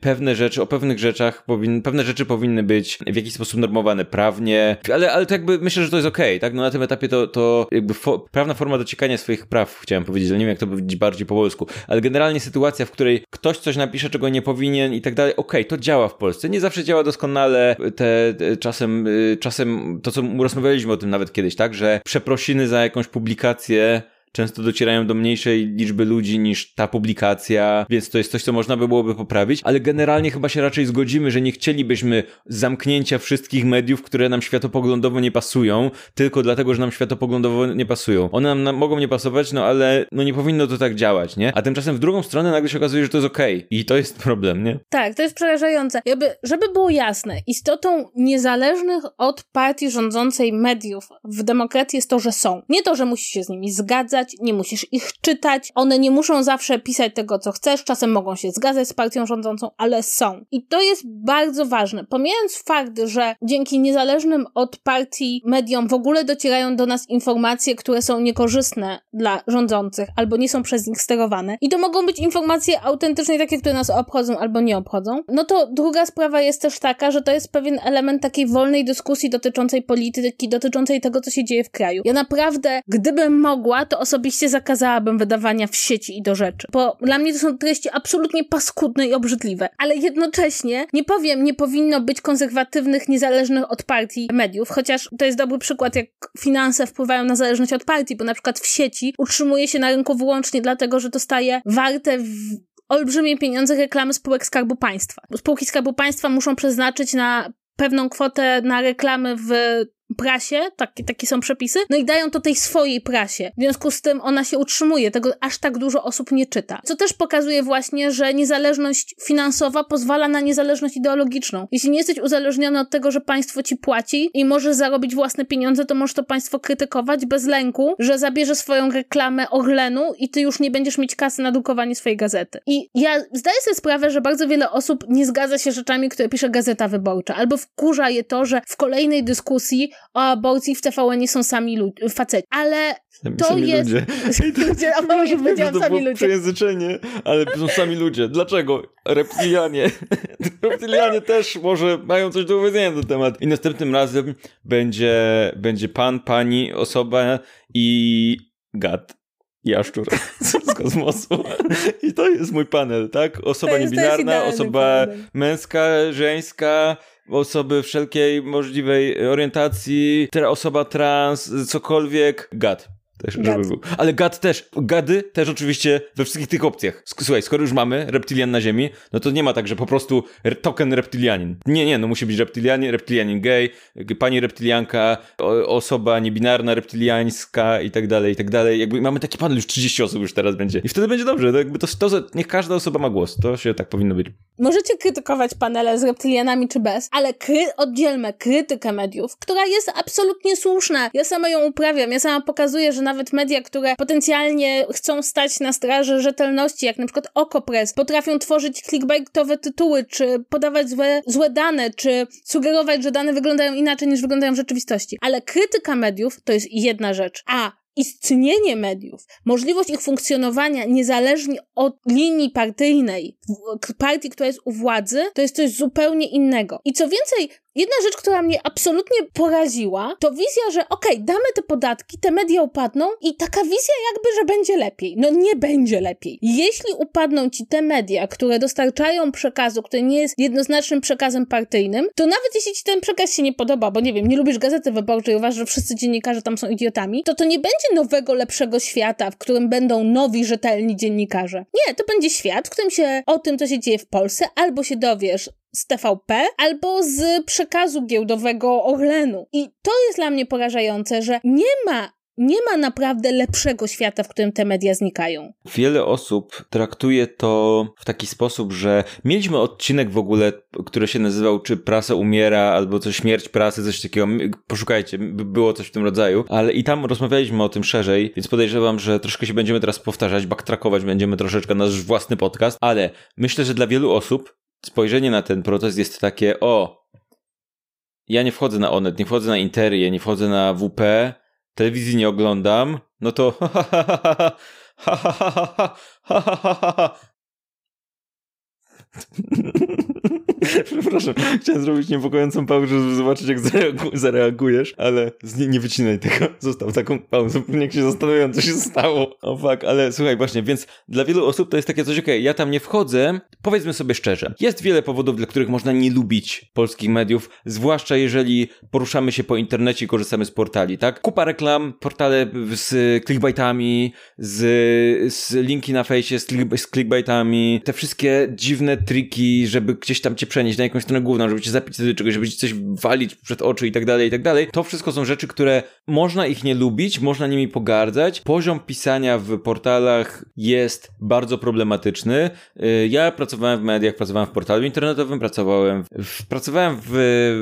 pewne rzeczy, o pewnych rzeczach pewne rzeczy powinny być w jakiś sposób normowane prawnie, ale, ale to jakby myślę, że to jest okej, okay, tak? No na tym etapie to, to jakby fo, prawna forma dociekania swoich praw, chciałem powiedzieć, ale nie wiem jak to powiedzieć bardziej po polsku, ale generalnie sytuacja, w której ktoś coś napisze, czego nie powinien i tak dalej, okej, okay, to działa w Polsce. Nie zawsze działa doskonale, te, te czasem, y, czasem to, co rozmawialiśmy o tym nawet kiedyś, tak? Że przeprosiny za jakąś publikację często docierają do mniejszej liczby ludzi niż ta publikacja, więc to jest coś, co można by byłoby poprawić, ale generalnie chyba się raczej zgodzimy, że nie chcielibyśmy zamknięcia wszystkich mediów, które nam światopoglądowo nie pasują, tylko dlatego, że nam światopoglądowo nie pasują. One nam, nam mogą nie pasować, no ale no nie powinno to tak działać, nie? A tymczasem w drugą stronę nagle się okazuje, że to jest okej. Okay. I to jest problem, nie? Tak, to jest przerażające. Jakby, żeby było jasne, istotą niezależnych od partii rządzącej mediów w demokracji jest to, że są. Nie to, że musisz się z nimi zgadzać, czytać, nie musisz ich czytać, one nie muszą zawsze pisać tego, co chcesz, czasem mogą się zgadzać z partią rządzącą, ale są. I to jest bardzo ważne. Pomijając fakt, że dzięki niezależnym od partii mediom w ogóle docierają do nas informacje, które są niekorzystne dla rządzących albo nie są przez nich sterowane, i to mogą być informacje autentyczne, takie, które nas obchodzą albo nie obchodzą, no to druga sprawa jest też taka, że to jest pewien element takiej wolnej dyskusji dotyczącej polityki, dotyczącej tego, co się dzieje w kraju. Ja naprawdę, gdybym mogła, to osobiście zakazałabym wydawania w sieci i do rzeczy, bo dla mnie to są treści absolutnie paskudne i obrzydliwe, ale jednocześnie nie powiem, nie powinno być konserwatywnych, niezależnych od partii mediów, chociaż to jest dobry przykład, jak finanse wpływają na zależność od partii, bo na przykład w sieci utrzymuje się na rynku wyłącznie dlatego, że dostaje warte w olbrzymie pieniądze reklamy spółek Skarbu Państwa. Spółki Skarbu Państwa muszą przeznaczyć na pewną kwotę na reklamy w prasie, takie, takie są przepisy, no i dają to tej swojej prasie. W związku z tym ona się utrzymuje, tego aż tak dużo osób nie czyta. Co też pokazuje właśnie, że niezależność finansowa pozwala na niezależność ideologiczną. Jeśli nie jesteś uzależniony od tego, że państwo ci płaci i możesz zarobić własne pieniądze, to możesz to państwo krytykować bez lęku, że zabierze swoją reklamę Orlenu i ty już nie będziesz mieć kasy na drukowanie swojej gazety. I ja zdaję sobie sprawę, że bardzo wiele osób nie zgadza się rzeczami, które pisze Gazeta Wyborcza, albo wkurza je to, że w kolejnej dyskusji o aborcji w TVN nie są sami ludzie, faceci. Ale Sami, to sami jest... ludzie. ludzie, a może powiedziałam to sami ludzie. przejęzyczenie, ale są sami ludzie. Dlaczego? Reptilianie. Reptilianie też może mają coś do powiedzenia na ten temat. I następnym razem będzie, będzie pan, pani, osoba i gad. Jaszczur z kosmosu. I to jest mój panel, tak? Osoba jest- niebinarna, osoba panel. męska, żeńska, osoby wszelkiej możliwej orientacji, osoba trans, cokolwiek, gad. Też, żeby był. Ale gad też, gady też oczywiście we wszystkich tych opcjach. Słuchaj, skoro już mamy reptilian na ziemi, no to nie ma tak, że po prostu token reptilianin. Nie, nie, no musi być reptilianin, reptilianin gay, pani reptilianka, osoba niebinarna, reptiliańska i tak dalej, i tak dalej. Jakby mamy taki panel, już 30 osób już teraz będzie. I wtedy będzie dobrze. To, jakby to, to, niech każda osoba ma głos. To się tak powinno być. Możecie krytykować panele z reptilianami czy bez, ale kry oddzielmy krytykę mediów, która jest absolutnie słuszna. Ja sama ją uprawiam, ja sama pokazuję, że nawet media, które potencjalnie chcą stać na straży rzetelności, jak na przykład Okopres, potrafią tworzyć clickbaitowe tytuły, czy podawać złe, złe dane, czy sugerować, że dane wyglądają inaczej niż wyglądają w rzeczywistości. Ale krytyka mediów to jest jedna rzecz. A istnienie mediów, możliwość ich funkcjonowania niezależnie od linii partyjnej, partii, która jest u władzy, to jest coś zupełnie innego. I co więcej, jedna rzecz, która mnie absolutnie poraziła, to wizja, że okej, damy te podatki, te media upadną i taka wizja jakby, że będzie lepiej. No nie będzie lepiej. Jeśli upadną ci te media, które dostarczają przekazu, który nie jest jednoznacznym przekazem partyjnym, to nawet jeśli ci ten przekaz się nie podoba, bo nie wiem, nie lubisz gazety wyborczej, uważasz, że wszyscy dziennikarze tam są idiotami, to to nie będzie nowego, lepszego świata, w którym będą nowi, rzetelni dziennikarze. Nie, to będzie świat, w którym się o tym, co się dzieje w Polsce, albo się dowiesz z TVP, albo z przekazu giełdowego Orlenu. I to jest dla mnie porażające, że nie ma nie ma naprawdę lepszego świata, w którym te media znikają. Wiele osób traktuje to w taki sposób, że mieliśmy odcinek w ogóle, który się nazywał czy prasa umiera, albo coś śmierć prasy, coś takiego. Poszukajcie, by- było coś w tym rodzaju, ale i tam rozmawialiśmy o tym szerzej, więc podejrzewam, że troszkę się będziemy teraz powtarzać, backtrackować będziemy troszeczkę nasz własny podcast, ale myślę, że dla wielu osób spojrzenie na ten protest jest takie, o, ja nie wchodzę na Onet, nie wchodzę na Interię, nie wchodzę na WP, telewizji nie oglądam, no to Przepraszam, chciałem zrobić niepokojącą pauzę, żeby zobaczyć, jak zareagu- zareagujesz, ale nie, nie wycinaj tego. Zostaw taką pauzę, niech się zastanawiam, co się stało. O fuck, ale słuchaj, właśnie, więc dla wielu osób to jest takie coś, okej, ja tam nie wchodzę. Powiedzmy sobie szczerze, jest wiele powodów, dla których można nie lubić polskich mediów, zwłaszcza jeżeli poruszamy się po internecie i korzystamy z portali, tak? Kupa reklam, portale z clickbaitami, z, z linki na fejsie, z, click, z clickbaitami, te wszystkie dziwne triki, żeby gdzieś tam cię przenieść na jakąś stronę główną, żeby cię zapisać do czegoś, żeby ci coś walić przed oczy i tak dalej, i tak dalej. To wszystko są rzeczy, które można ich nie lubić, można nimi pogardzać. Poziom pisania w portalach jest bardzo problematyczny. Y, Ja pracowałem w mediach, pracowałem w portalu internetowym, pracowałem w, pracowałem w,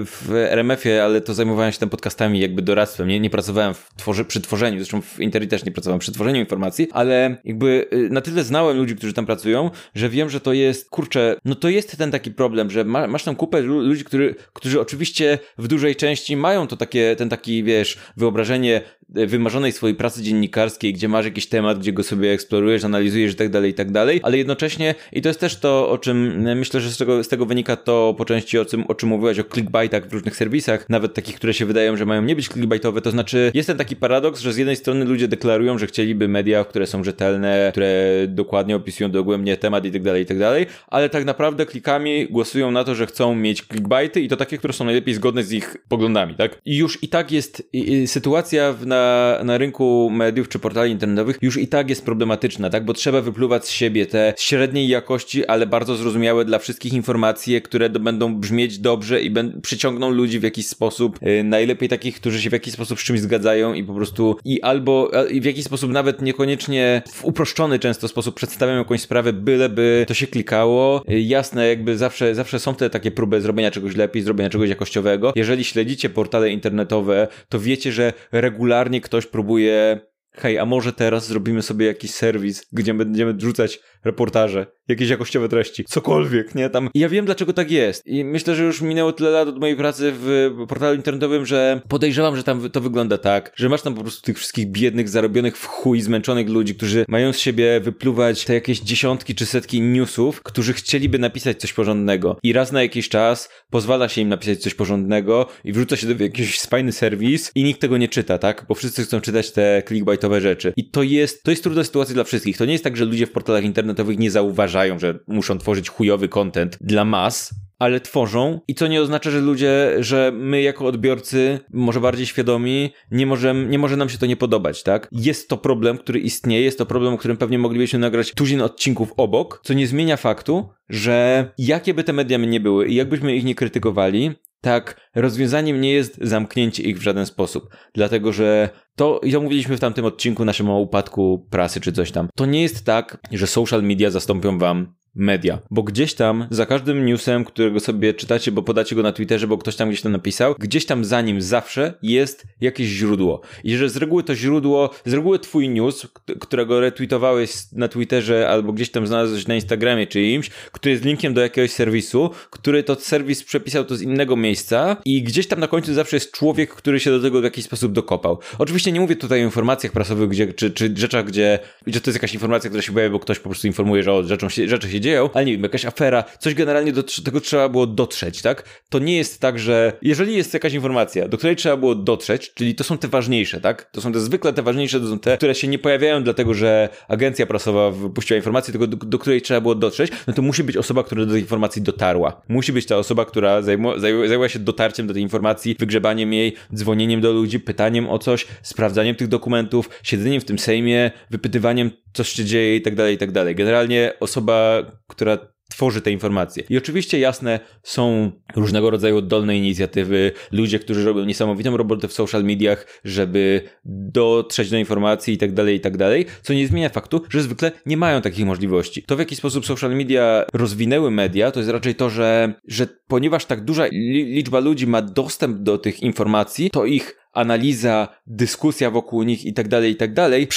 w RMF-ie, ale to zajmowałem się tam podcastami jakby doradztwem, nie, nie pracowałem w tworzy, przy tworzeniu, zresztą w Interi też nie pracowałem przy tworzeniu informacji, ale jakby y, na tyle znałem ludzi, którzy tam pracują, że wiem, że to jest, kurczę, no to jest ten taki problem, że ma, masz tam kupę lu- ludzi, który, którzy oczywiście w dużej części mają to takie, ten taki, wiesz, wyobrażenie y, wymarzonej swojej pracy dziennikarskiej, gdzie masz jakiś temat, gdzie go sobie eksplorujesz, analizujesz i tak dalej, i tak dalej, ale jednocześnie, i to jest też to, o czym y, myślę, że z tego, z tego wynika to po części o czym, o czym mówiłaś, o clickbaitach w różnych serwisach, nawet takich, które się wydają, że mają nie być clickbaitowe, to znaczy jest ten taki paradoks, że z jednej strony ludzie deklarują, że chcieliby media, które są rzetelne, które dokładnie opisują dogłębnie temat i tak dalej, i tak dalej, ale tak naprawdę klikami głosują na to, że chcą mieć clickbaity i to takie, które są najlepiej zgodne z ich poglądami, tak? I już i tak jest i, sytuacja na, na rynku mediów czy portali internetowych już i tak jest problematyczna, tak? Bo trzeba wypluwać z siebie te średniej jakości, ale bardzo zrozumiałe dla wszystkich informacje, które będą brzmieć dobrze i przyciągną ludzi w jakiś sposób. Yy, najlepiej takich, którzy się w jakiś sposób z czymś zgadzają i po prostu i albo i w jakiś sposób nawet niekoniecznie w uproszczony często sposób przedstawiają jakąś sprawę, byleby to się klikało. Yy, jasne, jakby zawsze, zawsze są te takie próby zrobienia czegoś lepiej, zrobienia czegoś jakościowego. Jeżeli śledzicie portale internetowe, to wiecie, że regularnie ktoś próbuje hej, a może teraz zrobimy sobie jakiś serwis, gdzie będziemy wrzucać reportaże, jakieś jakościowe treści, cokolwiek, nie? Tam. I ja wiem, dlaczego tak jest. I myślę, że już minęło tyle lat od mojej pracy w portalu internetowym, że podejrzewam, że tam to wygląda tak, że masz tam po prostu tych wszystkich biednych, zarobionych w chuj, zmęczonych ludzi, którzy mają z siebie wypluwać te jakieś dziesiątki czy setki newsów, którzy chcieliby napisać coś porządnego. I raz na jakiś czas pozwala się im napisać coś porządnego i wrzuca się do jakiś fajny serwis i nikt tego nie czyta, tak? Bo wszyscy chcą czytać te clickbaitowe rzeczy. I to jest, to jest trudna sytuacja dla wszystkich. To nie jest tak, że ludzie w portalach internetowych internetowych nie zauważają, że muszą tworzyć chujowy content dla mas, ale tworzą i co nie oznacza, że ludzie, że my jako odbiorcy, może bardziej świadomi, nie, możemy, nie może nam się to nie podobać, tak? Jest to problem, który istnieje, jest to problem, o którym pewnie moglibyśmy nagrać tuzin odcinków obok, co nie zmienia faktu, że jakie by te media nie były i jakbyśmy ich nie krytykowali, tak, rozwiązaniem nie jest zamknięcie ich w żaden sposób, dlatego że to, i to mówiliśmy w tamtym odcinku naszym o upadku prasy czy coś tam. To nie jest tak, że social media zastąpią wam media. Bo gdzieś tam, za każdym newsem, którego sobie czytacie, bo podacie go na Twitterze, bo ktoś tam gdzieś to napisał, gdzieś tam za nim zawsze jest jakieś źródło. I że z reguły to źródło, z reguły twój news, którego retweetowałeś na Twitterze albo gdzieś tam znalazłeś na Instagramie czy imś, który jest linkiem do jakiegoś serwisu, który to serwis przepisał to z innego miejsca i gdzieś tam na końcu zawsze jest człowiek, który się do tego w jakiś sposób dokopał. Oczywiście nie mówię tutaj o informacjach prasowych, gdzie, czy, czy rzeczach, gdzie, gdzie to jest jakaś informacja, która się pojawia, bo ktoś po prostu informuje, że o, rzeczą się, rzeczy się dzieją, ale nie wiem, jakaś afera, coś generalnie do tego trzeba było dotrzeć, tak? To nie jest tak, że jeżeli jest jakaś informacja, do której trzeba było dotrzeć, czyli to są te ważniejsze, tak? To są te zwykle te ważniejsze, to są te, które się nie pojawiają dlatego, że agencja prasowa wypuściła informację, tylko do, do której trzeba było dotrzeć, no to musi być osoba, która do tej informacji dotarła. Musi być ta osoba, która zajmu, zajęła się dotarciem do tej informacji, wygrzebaniem jej, dzwonieniem do ludzi, pytaniem o coś, sprawdzaniem tych dokumentów, siedzeniem w tym Sejmie, wypytywaniem, co się dzieje i tak dalej, i tak dalej. Generalnie osoba, która tworzy te informacje. I oczywiście jasne są różnego rodzaju oddolne inicjatywy, ludzie, którzy robią niesamowitą robotę w social mediach, żeby dotrzeć do informacji i tak dalej, i tak dalej, co nie zmienia faktu, że zwykle nie mają takich możliwości. To w jaki sposób social media rozwinęły media, to jest raczej to, że, że ponieważ tak duża liczba ludzi ma dostęp do tych informacji, to ich analiza, dyskusja wokół nich i tak dalej, i tak dalej,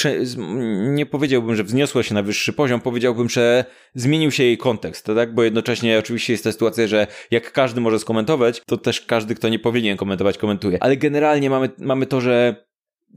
nie powiedziałbym, że wzniosła się na wyższy poziom, powiedziałbym, że zmienił się jej kontekst, tak? Bo jednocześnie oczywiście jest ta sytuacja, że jak każdy może skomentować, to też każdy, kto nie powinien komentować, komentuje. Ale generalnie mamy, mamy to, że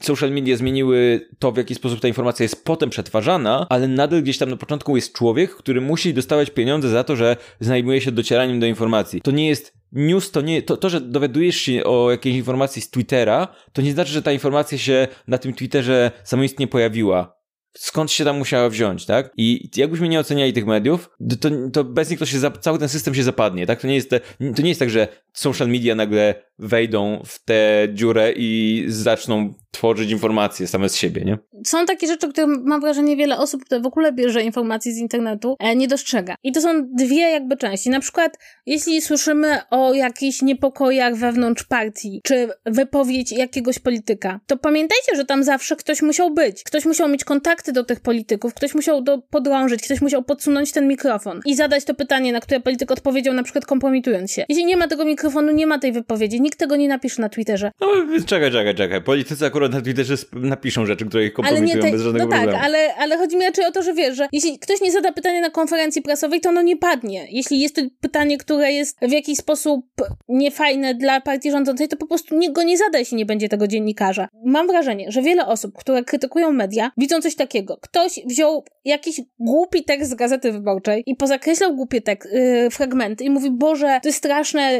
social media zmieniły to, w jaki sposób ta informacja jest potem przetwarzana, ale nadal gdzieś tam na początku jest człowiek, który musi dostawać pieniądze za to, że zajmuje się docieraniem do informacji. To nie jest news, to nie, to, to, że dowiadujesz się o jakiejś informacji z Twittera, to nie znaczy, że ta informacja się na tym Twitterze samoistnie pojawiła skąd się tam musiała wziąć, tak? I jakbyśmy nie oceniali tych mediów, to, to bez nich to się, cały ten system się zapadnie, tak? To nie jest, to nie jest tak, że social media nagle wejdą w tę dziurę i zaczną tworzyć informacje same z siebie, nie? Są takie rzeczy, które mam wrażenie wiele osób, które w ogóle bierze informacje z internetu, e, nie dostrzega. I to są dwie jakby części. Na przykład, jeśli słyszymy o jakichś niepokojach wewnątrz partii, czy wypowiedź jakiegoś polityka, to pamiętajcie, że tam zawsze ktoś musiał być. Ktoś musiał mieć kontakty do tych polityków, ktoś musiał do, podrążyć, ktoś musiał podsunąć ten mikrofon i zadać to pytanie, na które polityk odpowiedział, na przykład kompromitując się. Jeśli nie ma tego mikrofonu, nie ma tej wypowiedzi, nikt tego nie napisze na Twitterze. No, czekaj, czekaj, czekaj. Politycy akurat na Twitterze napiszą rzeczy, które ich kompromitują te, bez żadnego no tak, problemu. ale, ale chodzi mi raczej o to, że wiesz, że jeśli ktoś nie zada pytania na konferencji prasowej, to ono nie padnie. Jeśli jest to pytanie, które jest w jakiś sposób niefajne dla partii rządzącej, to po prostu nie, go nie zada, jeśli nie będzie tego dziennikarza. Mam wrażenie, że wiele osób, które krytykują media, widzą coś takiego. Ktoś wziął jakiś głupi tekst z Gazety Wyborczej i pozakreślał głupie tek- yy, fragmenty i mówi, Boże, to jest straszne,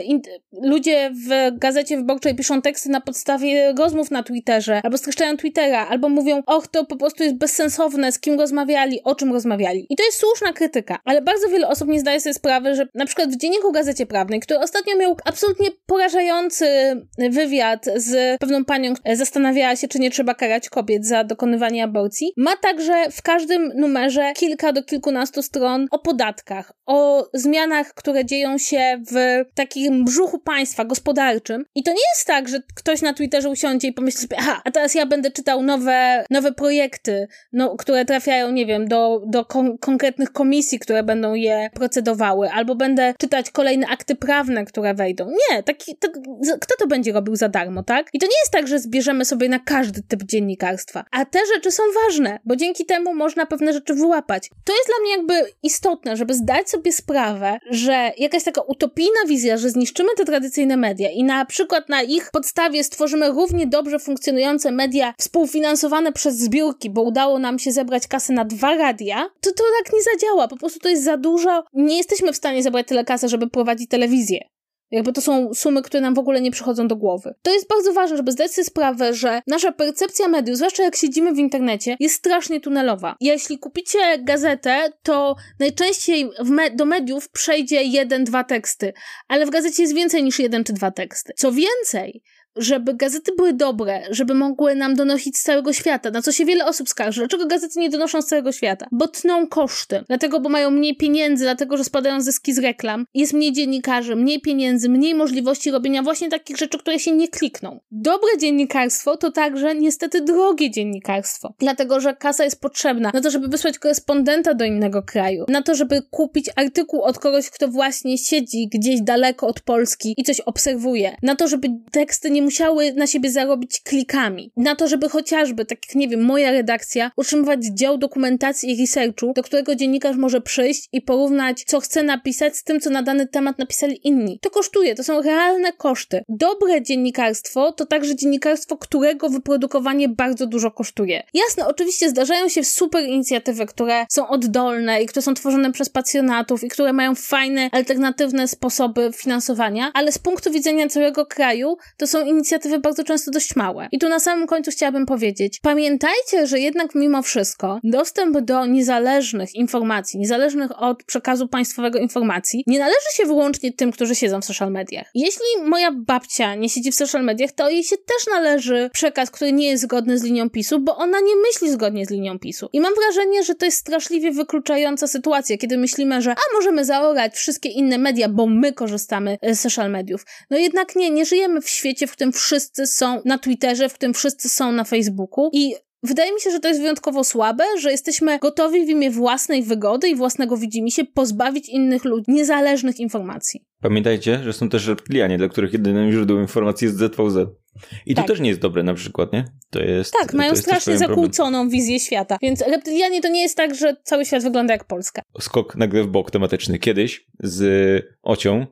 ludzie w Gazecie Wyborczej piszą teksty na podstawie rozmów na Twitterze, albo streszczają Twittera, albo mówią, och, to po prostu jest bezsensowne, z kim rozmawiali, o czym rozmawiali. I to jest słuszna krytyka, ale bardzo wiele osób nie zdaje sobie sprawy, że na przykład w dzienniku Gazecie Prawnej, który ostatnio miał absolutnie porażający wywiad z pewną panią, która zastanawiała się, czy nie trzeba karać kobiet za dokonywanie aborcji, ma także w każdym numerze kilka do kilkunastu stron o podatkach, o zmianach, które dzieją się w takim brzuchu państwa gospodarczym. I to nie jest tak, że ktoś na Twitterze usiądzie i pomyśli sobie, aha, a teraz ja będę czytał nowe, nowe projekty, no, które trafiają, nie wiem, do, do kon konkretnych komisji, które będą je procedowały, albo będę czytać kolejne akty prawne, które wejdą. Nie, taki, to, kto to będzie robił za darmo, tak? I to nie jest tak, że zbierzemy sobie na każdy typ dziennikarstwa. A te rzeczy są ważne, bo dzięki temu można pewne rzeczy wyłapać. To jest dla mnie jakby istotne, żeby zdać sobie sprawę, że jakaś taka utopijna wizja, że zniszczymy te tradycyjne media i na przykład na ich podstawie stworzymy równie dobrze funkcjonujące media współfinansowane przez zbiórki, bo udało nam się zebrać kasę na dwa radia, to to tak nie zadziała. Po prostu to jest za dużo. Nie jesteśmy w stanie zebrać tyle kasy, żeby prowadzić telewizję. Jakby to są sumy, które nam w ogóle nie przychodzą do głowy. To jest bardzo ważne, żeby zdać sobie sprawę, że nasza percepcja mediów, zwłaszcza jak siedzimy w internecie, jest strasznie tunelowa. Jeśli kupicie gazetę, to najczęściej me do mediów przejdzie jeden, dwa teksty, ale w gazecie jest więcej niż jeden czy dwa teksty. Co więcej, żeby gazety były dobre, żeby mogły nam donosić z całego świata, na co się wiele osób skarży. Dlaczego gazety nie donoszą z całego świata? Bo tną koszty. Dlatego, bo mają mniej pieniędzy, dlatego, że spadają zyski z reklam. Jest mniej dziennikarzy, mniej pieniędzy, mniej możliwości robienia właśnie takich rzeczy, które się nie klikną. Dobre dziennikarstwo to także niestety drogie dziennikarstwo. Dlatego, że kasa jest potrzebna na to, żeby wysłać korespondenta do innego kraju, na to, żeby kupić artykuł od kogoś, kto właśnie siedzi gdzieś daleko od Polski i coś obserwuje, na to, żeby teksty nie nie musiały na siebie zarobić klikami. Na to, żeby chociażby, tak jak nie wiem, moja redakcja, utrzymywać dział dokumentacji i researchu, do którego dziennikarz może przyjść i porównać, co chce napisać z tym, co na dany temat napisali inni. To kosztuje, to są realne koszty. Dobre dziennikarstwo to także dziennikarstwo, którego wyprodukowanie bardzo dużo kosztuje. Jasne, oczywiście zdarzają się super inicjatywy, które są oddolne i które są tworzone przez pasjonatów i które mają fajne, alternatywne sposoby finansowania, ale z punktu widzenia całego kraju to są inicjatywy bardzo często dość małe. I tu na samym końcu chciałabym powiedzieć, pamiętajcie, że jednak mimo wszystko dostęp do niezależnych informacji, niezależnych od przekazu państwowego informacji, nie należy się wyłącznie tym, którzy siedzą w social mediach. Jeśli moja babcia nie siedzi w social mediach, to jej się też należy przekaz, który nie jest zgodny z linią PiSu, bo ona nie myśli zgodnie z linią PiSu. I mam wrażenie, że to jest straszliwie wykluczająca sytuacja, kiedy myślimy, że a możemy zaorać wszystkie inne media, bo my korzystamy z social mediów. No jednak nie, nie żyjemy w świecie, w którym wszyscy są na Twitterze, w którym wszyscy są na Facebooku i Wydaje mi się, że to jest wyjątkowo słabe, że jesteśmy gotowi w imię własnej wygody i własnego widzimisię pozbawić innych ludzi niezależnych informacji. Pamiętajcie, że są też reptilianie, dla których jedynym źródłem informacji jest ZVZ. I tak. to też nie jest dobre na przykład, nie? To jest. Tak, mają jest strasznie zakłóconą problem. wizję świata. Więc reptilianie to nie jest tak, że cały świat wygląda jak Polska. Skok nagle w bok tematyczny. Kiedyś z Ocią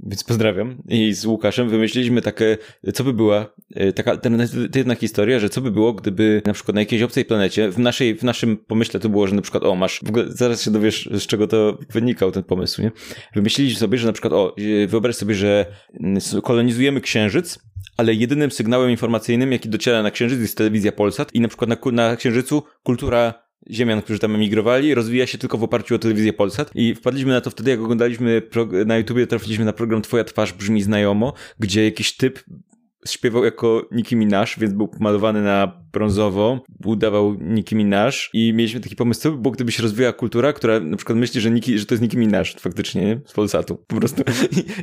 więc pozdrawiam. I z Łukaszem wymyśliliśmy takie, co by była e, taka alternatywna historia, że co by było, gdyby na przykład na jakiejś obcej planecie, w, naszej, w naszym pomyśle to było, że na przykład, o masz, w ogóle zaraz się dowiesz, z czego to wynikał ten pomysł, nie? Wymyśliliśmy sobie, że na przykład, o, e, wyobraź sobie, że kolonizujemy Księżyc, ale jedynym sygnałem informacyjnym, jaki dociera na Księżyc jest telewizja Polsat i na przykład na, na Księżycu kultura ziemian, którzy tam emigrowali, rozwija się tylko w oparciu o telewizję Polsat. I wpadliśmy na to wtedy, jak oglądaliśmy na YouTubie, trafiliśmy na program Twoja twarz brzmi znajomo, gdzie jakiś typ śpiewał jako Nicki Minaj, więc był malowany na brązowo, udawał Nicki Minaj i mieliśmy taki pomysł, co by było, gdyby się rozwijała kultura, która na przykład myśli, że, Nicki, że to jest Nicki Minaj faktycznie, nie? Z Polsatu, po prostu.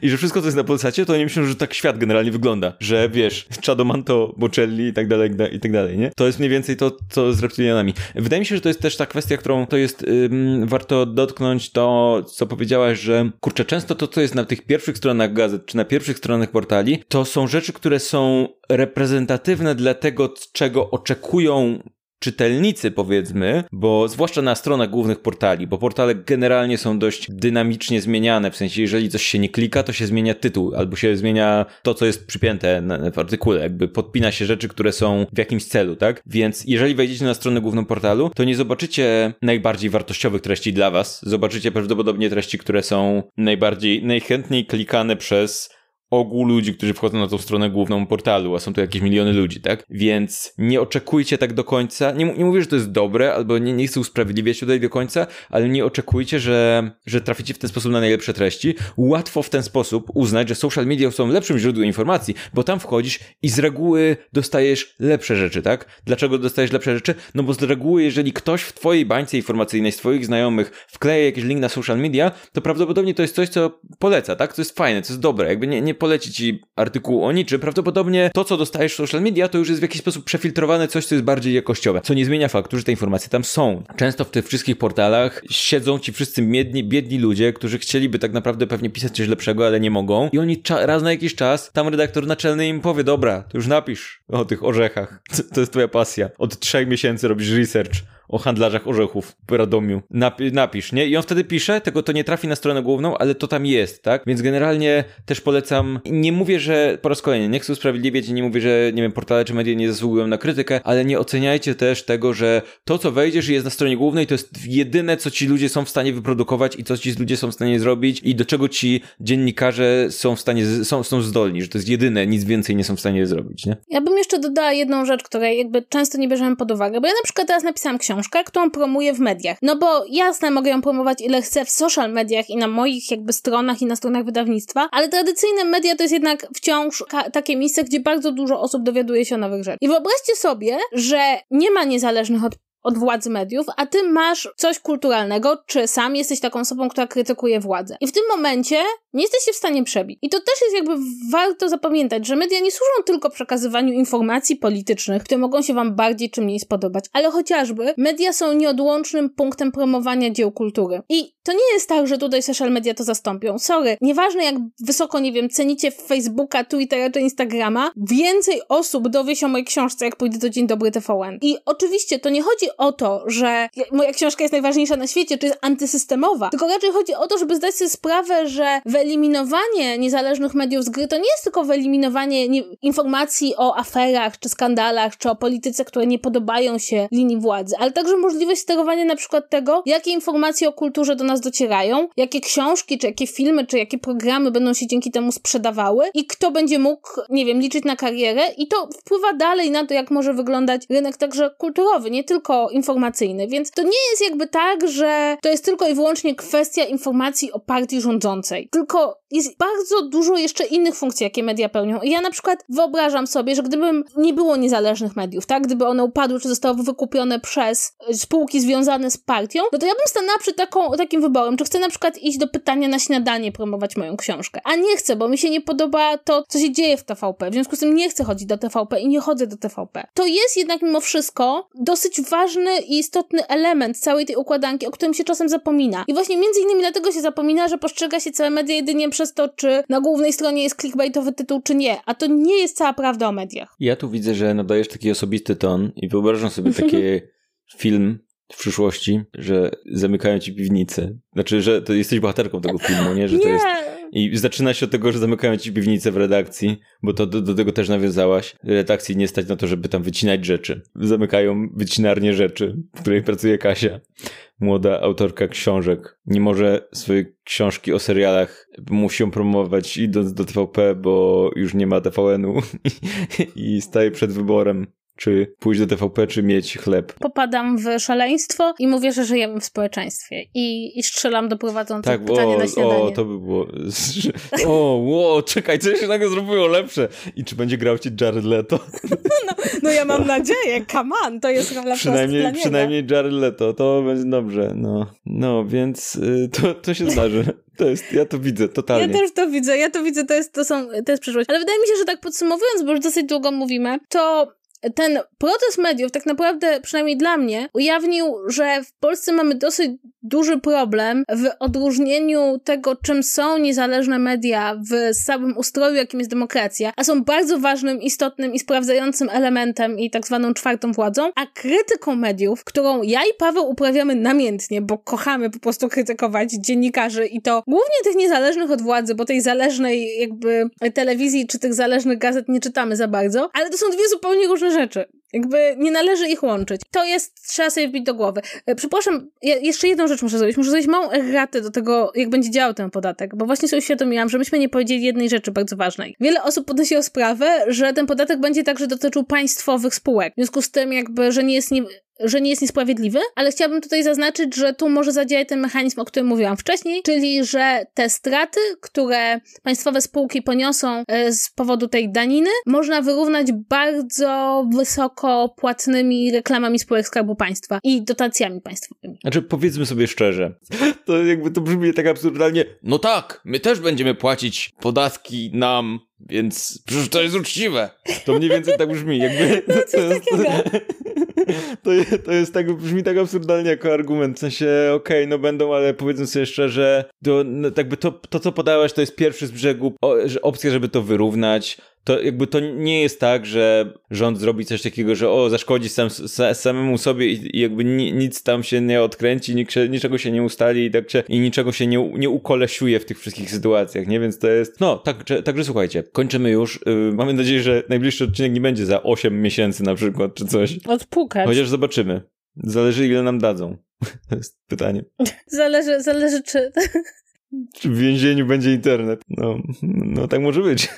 I, I, że wszystko, co jest na Polsacie, to oni myślą, że tak świat generalnie wygląda, że wiesz, Chadomanto, Bocelli i tak dalej, i tak dalej, nie? To jest mniej więcej to, co z reptilianami. Wydaje mi się, że to jest też ta kwestia, którą to jest, ym, warto dotknąć to, co powiedziałaś, że kurczę, często to, co jest na tych pierwszych stronach gazet, czy na pierwszych stronach portali, to są rzeczy, które są reprezentatywne dla tego, czego oczekują czytelnicy, powiedzmy, bo zwłaszcza na stronach głównych portali, bo portale generalnie są dość dynamicznie zmieniane, w sensie jeżeli coś się nie klika, to się zmienia tytuł, albo się zmienia to, co jest przypięte w artykule, jakby podpina się rzeczy, które są w jakimś celu, tak? Więc jeżeli wejdziecie na stronę główną portalu, to nie zobaczycie najbardziej wartościowych treści dla was, zobaczycie prawdopodobnie treści, które są najbardziej, najchętniej klikane przez ogół ludzi, którzy wchodzą na tą stronę główną portalu, a są to jakieś miliony ludzi, tak? Więc nie oczekujcie tak do końca. Nie, nie mówię, że to jest dobre, albo nie, nie chcę usprawiedliwiać tutaj do końca, ale nie oczekujcie, że, że traficie w ten sposób na najlepsze treści. Łatwo w ten sposób uznać, że social media są lepszym źródłem informacji, bo tam wchodzisz i z reguły dostajesz lepsze rzeczy, tak? Dlaczego dostajesz lepsze rzeczy? No bo z reguły, jeżeli ktoś w twojej bańce informacyjnej, z twoich znajomych wkleja jakiś link na social media, to prawdopodobnie to jest coś, co poleca, tak? To jest fajne, to jest dobre. Jakby nie, nie poleci ci artykułu o niczym. Prawdopodobnie to, co dostajesz w social media, to już jest w jakiś sposób przefiltrowane coś, co jest bardziej jakościowe. Co nie zmienia faktu, że te informacje tam są. Często w tych wszystkich portalach siedzą ci wszyscy biedni, biedni ludzie, którzy chcieliby tak naprawdę pewnie pisać coś lepszego, ale nie mogą. I oni raz na jakiś czas, tam redaktor naczelny im powie, dobra, to już napisz o tych orzechach. To jest twoja pasja. Od trzech miesięcy robisz research o handlarzach orzechów w Radomiu. Napi napisz, nie? I on wtedy pisze, tego to nie trafi na stronę główną, ale to tam jest, tak? Więc generalnie też polecam, nie mówię, że po raz kolejny, nie chcę usprawiedliwiać i nie mówię, że, nie wiem, portale czy media nie zasługują na krytykę, ale nie oceniajcie też tego, że to, co wejdziesz i jest na stronie głównej, to jest jedyne, co ci ludzie są w stanie wyprodukować i co ci ludzie są w stanie zrobić i do czego ci dziennikarze są w stanie, są, są zdolni, że to jest jedyne, nic więcej nie są w stanie zrobić, nie? Ja bym jeszcze dodała jedną rzecz, której jakby często nie bierzemy pod uwagę, bo ja na przykład teraz napisałam książkę, książkę, którą promuję w mediach. No bo jasne, mogę ją promować ile chcę w social mediach i na moich jakby stronach i na stronach wydawnictwa, ale tradycyjne media to jest jednak wciąż takie miejsce, gdzie bardzo dużo osób dowiaduje się o nowych rzeczach. I wyobraźcie sobie, że nie ma niezależnych od od władzy mediów, a ty masz coś kulturalnego, czy sam jesteś taką osobą, która krytykuje władzę. I w tym momencie nie jesteś się w stanie przebić. I to też jest jakby warto zapamiętać, że media nie służą tylko przekazywaniu informacji politycznych, które mogą się wam bardziej czy mniej spodobać, ale chociażby media są nieodłącznym punktem promowania dzieł kultury. I to nie jest tak, że tutaj social media to zastąpią. Sorry, nieważne jak wysoko, nie wiem, cenicie Facebooka, Twittera czy Instagrama, więcej osób dowie się o mojej książce, jak pójdę do Dzień Dobry TVN. I oczywiście to nie chodzi o to, że moja książka jest najważniejsza na świecie, czy jest antysystemowa, tylko raczej chodzi o to, żeby zdać sobie sprawę, że wyeliminowanie niezależnych mediów z gry to nie jest tylko wyeliminowanie informacji o aferach, czy skandalach, czy o polityce, które nie podobają się linii władzy, ale także możliwość sterowania na przykład tego, jakie informacje o kulturze do nas docierają, jakie książki, czy jakie filmy, czy jakie programy będą się dzięki temu sprzedawały i kto będzie mógł, nie wiem, liczyć na karierę i to wpływa dalej na to, jak może wyglądać rynek także kulturowy, nie tylko informacyjny, więc to nie jest jakby tak, że to jest tylko i wyłącznie kwestia informacji o partii rządzącej, tylko jest bardzo dużo jeszcze innych funkcji, jakie media pełnią. I ja na przykład wyobrażam sobie, że gdybym nie było niezależnych mediów, tak, gdyby one upadły, czy zostały wykupione przez spółki związane z partią, no to ja bym stanęła przed taką, takim wyborem, czy chcę na przykład iść do pytania na śniadanie, promować moją książkę, a nie chcę, bo mi się nie podoba to, co się dzieje w TVP, w związku z tym nie chcę chodzić do TVP i nie chodzę do TVP. To jest jednak mimo wszystko dosyć ważny i istotny element całej tej układanki, o którym się czasem zapomina. I właśnie między innymi dlatego się zapomina, że postrzega się całe media jedynie przez to, czy na głównej stronie jest clickbaitowy tytuł, czy nie. A to nie jest cała prawda o mediach. Ja tu widzę, że nadajesz taki osobisty ton i wyobrażam sobie taki film w przyszłości, że zamykają ci piwnicę. Znaczy, że to jesteś bohaterką tego filmu, nie? Że nie. to jest i zaczyna się od tego, że zamykają ci piwnicę w redakcji, bo to do, do, tego też nawiązałaś. Redakcji nie stać na to, żeby tam wycinać rzeczy. Zamykają wycinarnię rzeczy, w której pracuje Kasia, młoda autorka książek. Nie może swojej książki o serialach musi ją promować idąc do TVP, bo już nie ma TVN-u i staje przed wyborem czy pójść do TVP, czy mieć chleb. Popadam w szaleństwo i mówię, że żyjemy w społeczeństwie. I, i strzelam do prowadzących tak, pytanie o, na śniadanie. O, to by było... o, wow, czekaj, co się nagle zrobiło lepsze? I czy będzie grał ci Jared Leto? no, no ja mam nadzieję, come on, to jest rola przynajmniej, przynajmniej Jared Leto, to będzie dobrze, no. No, więc y, to, to się zdarzy. To jest, ja to widzę, totalnie. Ja też to widzę, ja to widzę, to jest, to są, to jest przyszłość. Ale wydaje mi się, że tak podsumowując, bo już dosyć długo mówimy, to ten protest mediów, tak naprawdę, przynajmniej dla mnie, ujawnił, że w Polsce mamy dosyć duży problem w odróżnieniu tego, czym są niezależne media w samym ustroju, jakim jest demokracja, a są bardzo ważnym, istotnym i sprawdzającym elementem i tak zwaną czwartą władzą, a krytyką mediów, którą ja i Paweł uprawiamy namiętnie, bo kochamy po prostu krytykować dziennikarzy i to głównie tych niezależnych od władzy, bo tej zależnej jakby telewizji czy tych zależnych gazet nie czytamy za bardzo, ale to są dwie zupełnie różne rzeczy. Jakby nie należy ich łączyć. To jest, trzeba sobie wbić do głowy. E, przepraszam, ja jeszcze jedną rzecz muszę zrobić. Muszę zrobić małą erratę do tego, jak będzie działał ten podatek, bo właśnie sobie uświadomiłam, że myśmy nie powiedzieli jednej rzeczy bardzo ważnej. Wiele osób podnosiło sprawę, że ten podatek będzie także dotyczył państwowych spółek. W związku z tym jakby, że nie jest nie, że nie jest niesprawiedliwy, ale chciałabym tutaj zaznaczyć, że tu może zadziałać ten mechanizm, o którym mówiłam wcześniej, czyli że te straty, które państwowe spółki poniosą e, z powodu tej daniny, można wyrównać bardzo wysoko płatnymi reklamami spółek Skarbu Państwa i dotacjami państwowymi. Znaczy, powiedzmy sobie szczerze, to jakby to brzmi tak absurdalnie, no tak, my też będziemy płacić podatki nam, więc przecież to jest uczciwe. To mniej więcej tak brzmi, jakby... No, coś to jest, takiego. To, to jest tak, brzmi tak absurdalnie jako argument, w sensie, okej, okay, no będą, ale powiedzmy sobie szczerze, to, no, jakby to, to, co podałeś, to jest pierwszy z brzegu, o, opcja, żeby to wyrównać, to jakby to nie jest tak, że rząd zrobi coś takiego, że o, zaszkodzi sam, samemu sobie i, i jakby ni, nic tam się nie odkręci, nik, niczego się nie ustali i, tak się, i niczego się nie, nie ukolesiuje w tych wszystkich sytuacjach, nie? Więc to jest, no, także, także słuchajcie, kończymy już. Yy, mamy nadzieję, że najbliższy odcinek nie będzie za 8 miesięcy na przykład, czy coś. Odpukać. Chociaż zobaczymy. Zależy, ile nam dadzą. To jest pytanie. Zależy, zależy czy... Czy w więzieniu będzie internet? No, no tak może być.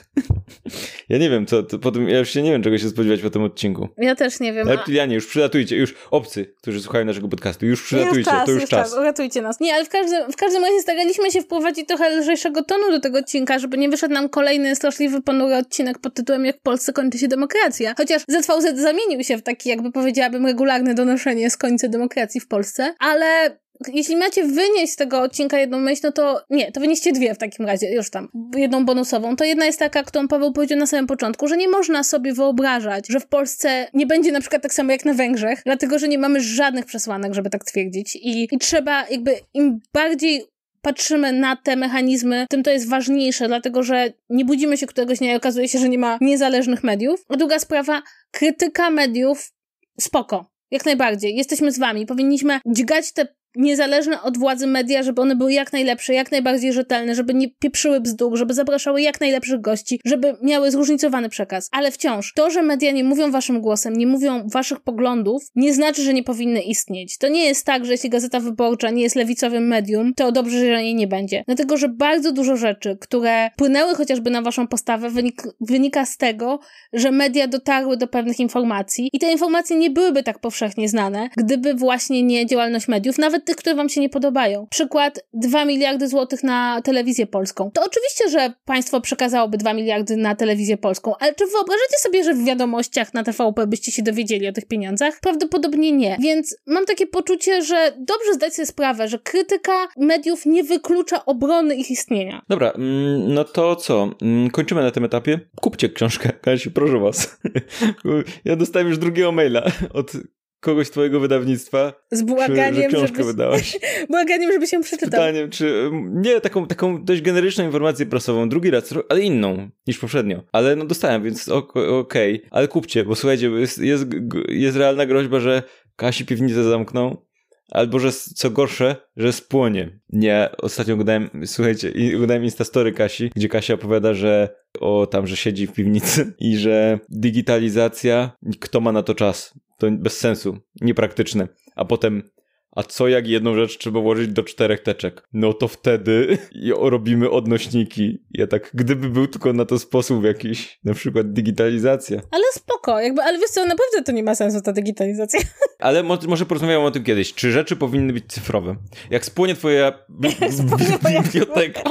Ja nie wiem, co po tym, ja już się nie wiem, czego się spodziewać po tym odcinku. Ja też nie wiem. Reptilianie, już przylatujcie, już obcy, którzy słuchają naszego podcastu, już przylatujcie, już czas, to już, już czas. czas. Uratujcie nas. Nie, ale w każdym, w każdym razie staraliśmy się wprowadzić trochę lżejszego tonu do tego odcinka, żeby nie wyszedł nam kolejny straszliwy, ponury odcinek pod tytułem Jak w Polsce kończy się demokracja. Chociaż ZVZ zamienił się w taki, jakby powiedziałabym, regularne donoszenie z końca demokracji w Polsce, ale jeśli macie wynieść z tego odcinka jedną myśl, no to nie, to wynieście dwie w takim razie, już tam, jedną bonusową. To jedna jest taka, którą Paweł powiedział na samym początku, że nie można sobie wyobrażać, że w Polsce nie będzie na przykład tak samo jak na Węgrzech, dlatego, że nie mamy żadnych przesłanek, żeby tak twierdzić. I, i trzeba jakby im bardziej patrzymy na te mechanizmy, tym to jest ważniejsze, dlatego że nie budzimy się któregoś dnia i okazuje się, że nie ma niezależnych mediów. A druga sprawa, krytyka mediów, spoko. Jak najbardziej. Jesteśmy z wami. Powinniśmy dźgać te niezależne od władzy media, żeby one były jak najlepsze, jak najbardziej rzetelne, żeby nie pieprzyły bzdur, żeby zapraszały jak najlepszych gości, żeby miały zróżnicowany przekaz. Ale wciąż, to, że media nie mówią waszym głosem, nie mówią waszych poglądów, nie znaczy, że nie powinny istnieć. To nie jest tak, że jeśli Gazeta Wyborcza nie jest lewicowym medium, to dobrze, że jej nie będzie. Dlatego, że bardzo dużo rzeczy, które płynęły chociażby na waszą postawę, wynik wynika z tego, że media dotarły do pewnych informacji i te informacje nie byłyby tak powszechnie znane, gdyby właśnie nie działalność mediów, nawet tych, które wam się nie podobają. Przykład 2 miliardy złotych na telewizję polską. To oczywiście, że państwo przekazałoby 2 miliardy na telewizję polską, ale czy wyobrażacie sobie, że w wiadomościach na TVP byście się dowiedzieli o tych pieniądzach? Prawdopodobnie nie. Więc mam takie poczucie, że dobrze zdać sobie sprawę, że krytyka mediów nie wyklucza obrony ich istnienia. Dobra, mm, no to co? Mm, kończymy na tym etapie. Kupcie książkę, Kasiu, proszę was. Ja dostałem już drugiego maila od kogoś twojego wydawnictwa. Z błaganiem, że książkę żeby... wydałaś. błaganiem, żeby się przeczytał. Z pytaniem, czy... Nie, taką, taką dość generyczną informację prasową, drugi raz, ale inną niż poprzednio. Ale no dostałem, więc okej. Okay. Ale kupcie, bo słuchajcie, jest, jest, jest realna groźba, że Kasi piwnicę zamkną, albo że co gorsze, że spłonie. Nie, ostatnio oglądałem, słuchajcie, oglądałem Instastory Kasi, gdzie Kasia opowiada, że o tam, że siedzi w piwnicy i że digitalizacja, kto ma na to czas? To bez sensu, niepraktyczne. A potem a co jak jedną rzecz trzeba włożyć do czterech teczek? No to wtedy robimy odnośniki. Ja tak, gdyby był tylko na to sposób jakiś, na przykład digitalizacja. Ale spoko, jakby, ale wiesz co, naprawdę to nie ma sensu ta digitalizacja. Ale mo może porozmawiamy o tym kiedyś. Czy rzeczy powinny być cyfrowe? Jak spłonie twoja biblioteka...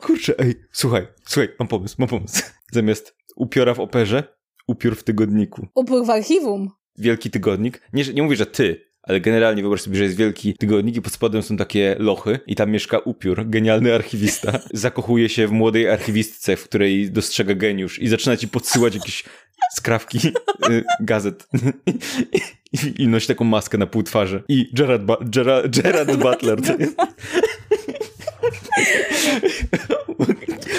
Kurczę, ej, słuchaj, słuchaj, mam pomysł, mam pomysł. Zamiast upiora w operze, upiór w tygodniku. Upiór w archiwum. Wielki tygodnik. Nie, nie mówię, że ty, ale generalnie wyobraź sobie, że jest wielki tygodnik i pod spodem są takie lochy i tam mieszka upiór, genialny archiwista. Zakochuje się w młodej archiwistce, w której dostrzega geniusz i zaczyna ci podsyłać jakieś skrawki y, gazet I, i nosi taką maskę na pół twarzy. I Gerard, ba Gerard, Gerard Butler.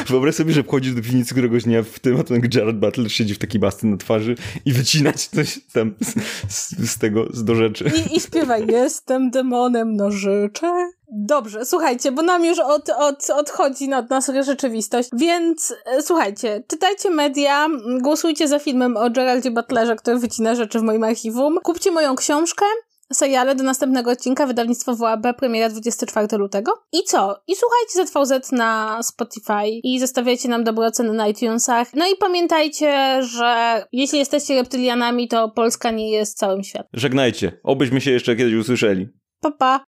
Jest... Wyobraź sobie, że wchodzisz do piwnicy któregoś dnia w tym, a ten Jared Butler siedzi w takiej basty na twarzy i wycinać coś tam z, z, z tego, z do rzeczy. I, I śpiewa, jestem demonem nożyczek. Dobrze, słuchajcie, bo nam już od, od, odchodzi od nas rzeczywistość, więc e, słuchajcie, czytajcie media, głosujcie za filmem o Geraldzie Butlerze, który wycina rzeczy w moim archiwum, kupcie moją książkę, seriale do następnego odcinka, wydawnictwo WAB, premiera 24 lutego. I co? I słuchajcie ZVZ na Spotify i zostawiajcie nam dobre oceny na iTunesach. No i pamiętajcie, że jeśli jesteście reptylianami, to Polska nie jest całym światem. Żegnajcie. Obyśmy się jeszcze kiedyś usłyszeli. Pa, pa.